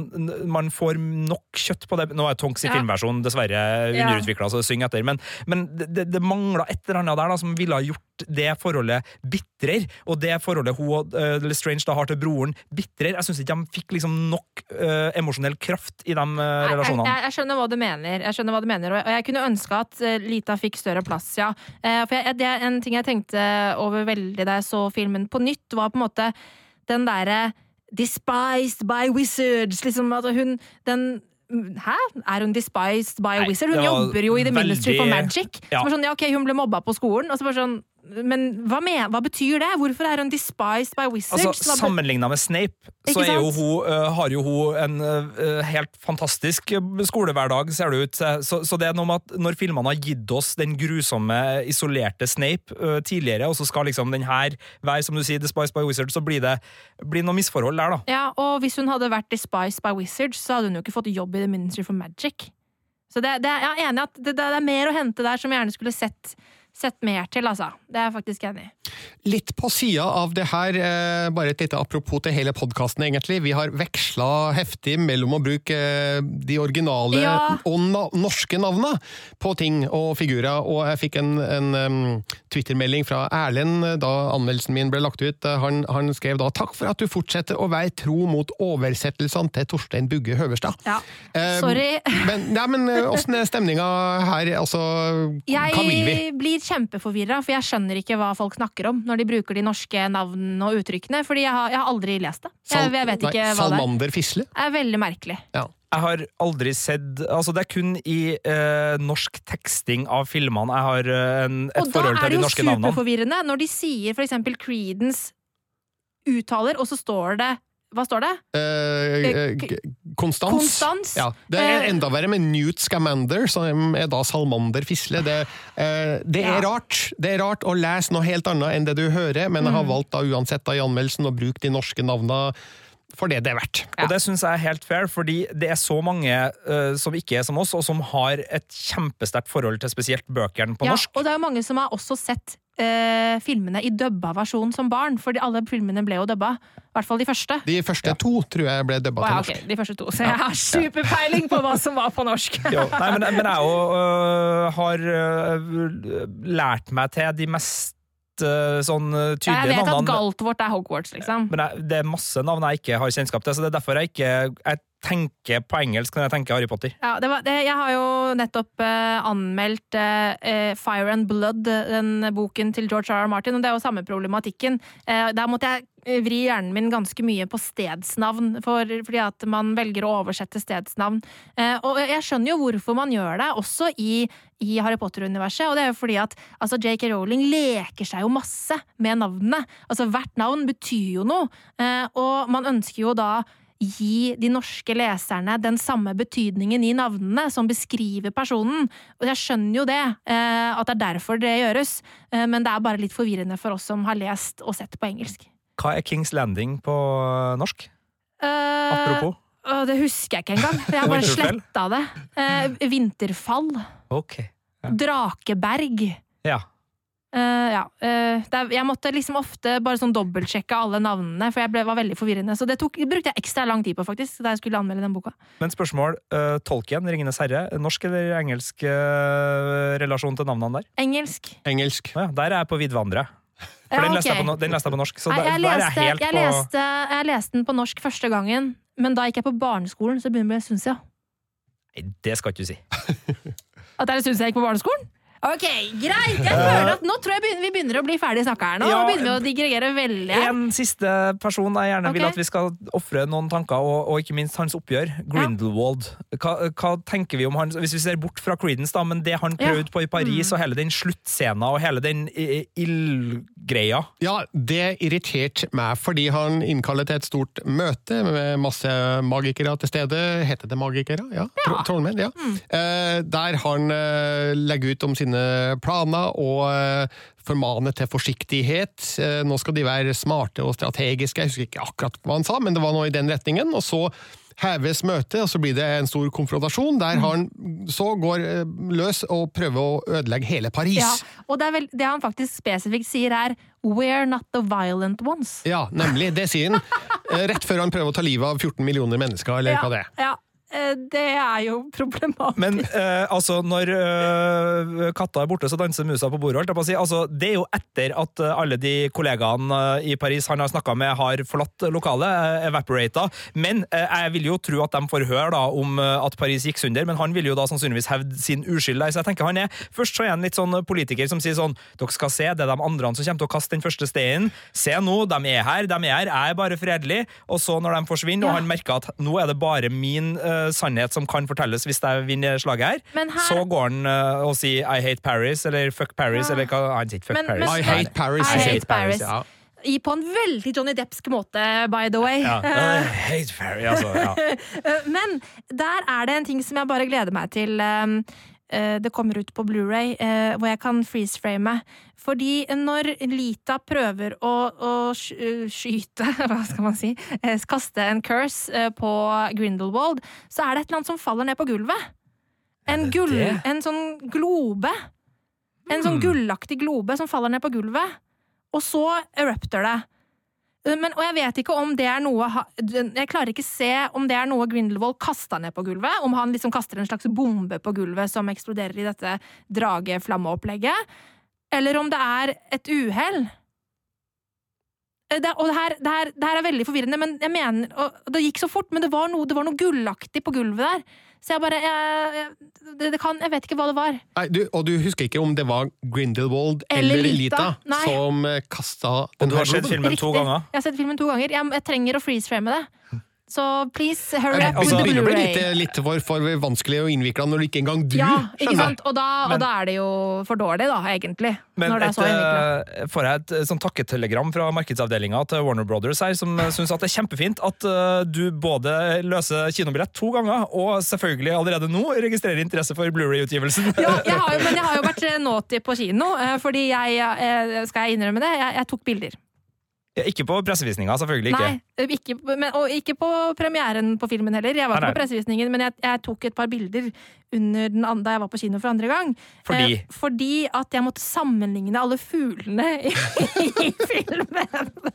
Man får nok kjøtt på det. Nå er Tonks i Ja. filmversjonen dessverre underutvikla, så syng etter, men, men det, det, mangla et eller annet der da, som ville ha gjort det forholdet bitrere, og det forholdet hun og uh, Lestrange da har til broren, bitrer. Jeg syns ikke de fikk liksom nok uh, emosjonell kraft i de uh, relasjonene. Jeg, jeg, jeg skjønner hva du mener, jeg skjønner hva du mener og jeg kunne ønske at eh, Lita fikk større plass, ja. Eh, for jeg, det er en ting jeg tenkte over veldig da jeg så filmen på nytt, var på en måte den derre Despised by wizards, liksom at hun den Hæ? Er hun despised by a wizard? Hun jobber jo i The Ministry for Magic. Ja. Sånn, ja, ok, Hun ble mobba på skolen, og så bare sånn Men hva, med, hva betyr det? Hvorfor er hun despised by wizards? Altså, Sammenligna med Snape, så jo hun, uh, har jo hun en uh, helt fantastisk skolehverdag, ser det ut. Så, så det er noe med at når filmene har gitt oss den grusomme, isolerte Snape uh, tidligere, og så skal liksom den her være, som du sier, despised by wizards, så blir det blir noe misforhold der, da. Ja, og hvis hun hadde vært despised by wizards, så hadde hun jo ikke fått jobb i The Ministry for Magic. Så det, det, jeg er enig at det, det er mer å hente der som jeg gjerne skulle sett, sett mer til, altså. Det er jeg faktisk enig i. Litt på sida av det her, eh, bare et lite apropos til hele podkasten, egentlig. Vi har veksla heftig mellom å bruke eh, de originale Ja. og norske navna på ting og figurer, og jeg fikk en, en um, Twitter-melding fra Erlend eh, da anmeldelsen min ble lagt ut. Han, han skrev da 'Takk for at du fortsetter å være tro mot oversettelsene til Torstein Bugge Høverstad'. Ja. Sorry. Men, ja, men åssen er stemninga her? Altså, hva vil vi? Jeg blir kjempeforvirra, for jeg skjønner ikke hva folk snakker om når de bruker de norske navnene og uttrykkene, fordi jeg har, jeg har aldri lest det. Jeg, jeg vet nei, hva er. Salmander Fisle? Det er veldig merkelig. Jeg har aldri sett Altså, det er kun i eh, norsk teksting av filmene jeg har øh, en, et Og da er det jo superforvirrende når de sier for eksempel Creedence uttaler, og så står det Hva står det? Eh, eh, Konstans. Konstans. Ja, det er Eh, enda verre med Newt Scamander, som er da Salmander Fisle. Det, eh, det er Ja. rart Det er rart å lese noe helt annet enn det du hører, men jeg Mm. har valgt da uansett da i anmeldelsen å bruke de norske navnene for det det er verdt. Og det syns jeg er helt fair, fordi det er så mange uh, som ikke er som oss, og som har et kjempesterkt forhold til spesielt bøkene på ja, norsk. Og det er jo mange som har også sett eh, filmene i dubba versjon som barn, for alle filmene ble jo dubba. I hvert fall de første. De første to tror jeg ble dubba til norsk. Okay, de første to. Så jeg har superpeiling på hva som var på norsk. *laughs* Jo, nei, men, men jeg òg øh, har øh, lært meg til de mest øh, sånn øh, Jeg tydelige vet at Galt Galtvort er Hogwarts, liksom. Men det er masse navn jeg ikke har kjennskap til, så det er derfor jeg ikke jeg tenker på engelsk når jeg tenker Harry Potter. Ja, det var, det, jeg har jo nettopp eh, anmeldt eh, eh, Fire and Blood, den boken til George R. R. Martin, og det er jo samme problematikken. Eh, der måtte jeg eh, vri hjernen min ganske mye på stedsnavn, for, fordi at man velger å oversette stedsnavn. Eh, og jeg skjønner jo hvorfor man gjør det, også i, i Harry Potter-universet, og det er jo fordi at altså, J.K. Rowling leker seg jo masse med navnene. Altså, hvert navn betyr jo noe, eh, og man ønsker jo da gi de norske leserne den samme betydningen i navnene som beskriver personen. Og jeg skjønner jo det, eh, at det er derfor det gjøres, eh, men det er bare litt forvirrende for oss som har lest og sett på engelsk. Hva er Kings Landing på norsk? Uh, Apropos. Uh, det husker jeg ikke engang. Jeg har *laughs* bare sletta det. Uh, vinterfall. Okay. Ja. Drakeberg. Ja. Eh, ja. Uh, det er, jeg måtte liksom ofte bare sånn dobbeltsjekke alle navnene, for jeg ble, var veldig forvirrende. Så det tok, brukte jeg ekstra lang tid på, faktisk, da jeg skulle anmelde den boka. Men spørsmål, uh, Tolkien, Ringenes herre, norsk eller engelsk uh, relasjon til navnene der? Engelsk. Engelsk. Ja, der er jeg på vidvandre. For Ja, den, leste jeg på, den leste jeg på norsk, så Nei, der, jeg, der er leste, jeg helt jeg, på leste, jeg leste den på norsk første gangen, men da gikk jeg på barneskolen, så det jeg å bli sunsia. Nei, Det skal ikke du si. At det er en jeg gikk på barneskolen? Ok, greit! Jeg føler at Nå tror jeg begynner, vi begynner å bli ferdig snakka her. Nå Ja, begynner vi å digregere veldig her. En siste person jeg gjerne vil at vi skal ofre noen tanker, og, og ikke minst hans oppgjør. Grindelwald. Hva, hva tenker vi om han, hvis vi ser bort fra Creedence, da, men det han Ja. prøvde på i Paris, Mm. og hele den sluttscena og hele den ildgreia Ja, det irriterte meg, fordi han innkaller til et stort møte med masse magikere til stede. Heter det magikere? Ja. ja. Trollmenn, ja. Mm. der han eh, legger ut om sine planer og formane til forsiktighet. Eh, nå skal de være smarte og strategiske. Jeg husker ikke akkurat hva han sa, men det var noe i den retningen. Og så heves møtet, og så blir det en stor konfrontasjon, der han så går eh, løs og prøver å ødelegge hele Paris. Ja, og det, vel, det han faktisk spesifikt sier, er 'we're not the violent ones'. Ja, nemlig. Det sier han. *laughs* Eh, Rett før han prøver å ta livet av 14 millioner mennesker, eller hva det er. Ja, eh, det er jo *laughs* problematisk. Men eh, altså, når eh, katta er borte, så danser musa på bordet. si. Altså, det er jo etter at eh, alle de kollegaene eh, i Paris han har snakka med, har forlatt lokalet, evaporata. Men eh, jeg vil jo tro at de får høre da, om eh, at Paris gikk sunder, men han vil jo da sannsynligvis hevde sin uskyld. Så jeg tenker han er Først så er han litt sånn politiker som sier sånn Dere skal se, det er de andre som kommer til å kaste den første steinen. Se nå, de er her, de er her, jeg er bare fredelig. Og så når de forsvinner, Ja. og han merker at nå er det bare min eh, sannhet som kan fortelles hvis jeg vinner slaget her, her- så går han eh, og sier I hate Paris, eller fuck Paris, Ja. eller hva Han sier fuck Men- Paris. men- I hate Paris. I hate Paris. Ja. I, på en veldig Johnny Deppsk måte, by the way. Ja, *laughs* I hate Paris, altså. Ja. Eh, *laughs* Men der er det en ting som jeg bare gleder meg til. Eh, Det kommer ut på Blu-ray, eh, hvor jeg kan freeze-frame. Fordi når Lita prøver å, å eh, skyte, *laughs* hva skal man si, kaste en curse på Grindelwald, så er det et eller annet som faller ned på gulvet. En, gull, en sånn globe. En sånn Hmm. gullaktig globe som faller ned på gulvet. Og så erupter det. Eh, Men, og jeg vet ikke om det er noe Jeg klarer ikke se om det er noe Grindelwald kasta ned på gulvet. Om han liksom kaster en slags bombe på gulvet som eksploderer i dette drageflammeopplegget. Eller om det er et uhell. Eh, Det, og det her, det, her, det her er veldig forvirrende, men jeg mener og Det gikk så fort, men det var noe, det var noe gullaktig på gulvet der. Så jeg bare jeg, jeg, det, kan, jeg vet ikke hva det var. Nei, du, og du husker ikke om det var Grindelwald Eller eller, Lita? Lita, som eh, kasta Og den du har sett filmen to Riktig. ganger? Jeg har sett filmen to ganger. Jeg, jeg trenger å freeze-frame det. Så please, hurry up altså, with the begynner å bli Blu-ray. litt, litt for, for vanskelig og innvikla når ikke engang du Ja, ikke skjønner. sant? Og da, Men- og da er det jo for dårlig, da, egentlig. Men når det er et, eh, får jeg et eh, sånn takketelegram fra markedsavdelinga til Warner Brothers her, som syns at det er kjempefint at uh, du både løser kinobillett to ganger, og selvfølgelig allerede nå registrerer interesse for Blu-ray-utgivelsen. *laughs* Ja, jeg har jo, men jeg har jo vært eh, naughty på kino, eh, fordi jeg, eh, skal jeg innrømme det, jeg, jeg tok bilder. Ikke på pressevisninga, selvfølgelig ikke. Nei, ikke, men, og ikke på premieren på filmen heller. Jeg var ikke på pressevisningen, men jeg, jeg tok et par bilder under den, an- da jeg var på kino for andre gang. Fordi? Eh, fordi at jeg måtte sammenligne alle fuglene i, *laughs* i filmen.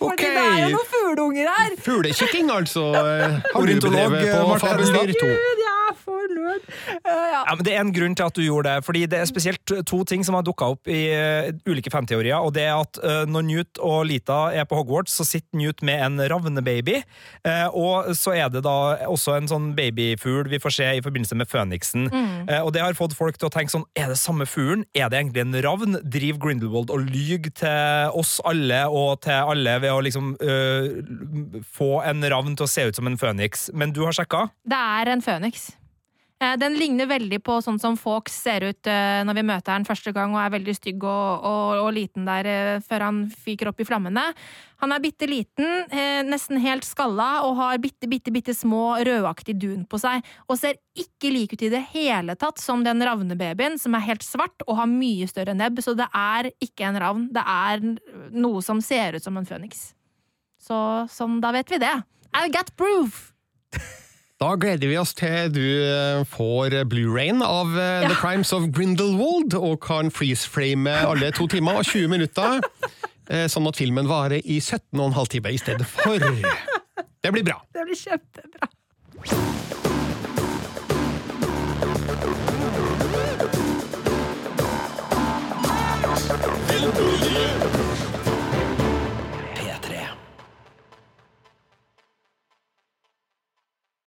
Fordi det er jo noen fugleunger her! Fuglekikking, altså. *laughs* Ornitolog, på Marte Fabeldyr Henstad. 2? Gud, jeg er for nød! Eh, ja. Ja, men Det er en grunn til at du gjorde det. fordi Det er spesielt to ting som har dukka opp i uh, ulike fanteorier. og det er at uh, Når Newt og Lita er på Hogwarts, så sitter Newt med en ravnebaby. eh, og så er det da også en sånn babyfugl vi får se i forbindelse med Føniksen. Eh, og Det har fått folk til å tenke sånn Er det samme fuglen? Er det egentlig en ravn? Driver Grindelwald og lyver til oss alle og til alle ved å liksom øh, få en ravn til å se ut som en føniks? Men du har sjekka? Det er en føniks. Eh, Den ligner veldig på sånn som Fawkes ser ut eh, når vi møter han første gang og er veldig stygg og, og, og liten der eh, før han fyker opp i flammene. Han er bitte liten, nesten helt skalla og har bitte, bitte, bitte små rødaktig dun på seg. Og ser ikke lik ut i det hele tatt som den ravnebabyen, som er helt svart og har mye større nebb. Så det er ikke en ravn, det er noe som ser ut som en føniks. Så sånn, da vet vi det. I got proof! Da gleder vi oss til du eh, får Blue Rain av eh, ja. The Crimes of Grindelwald, og kan freeze-frame alle to timer og 20 minutter, eh, sånn at filmen varer i 17,5 timer i stedet for. Det blir bra. Det blir kjempebra. Filmpolitiet.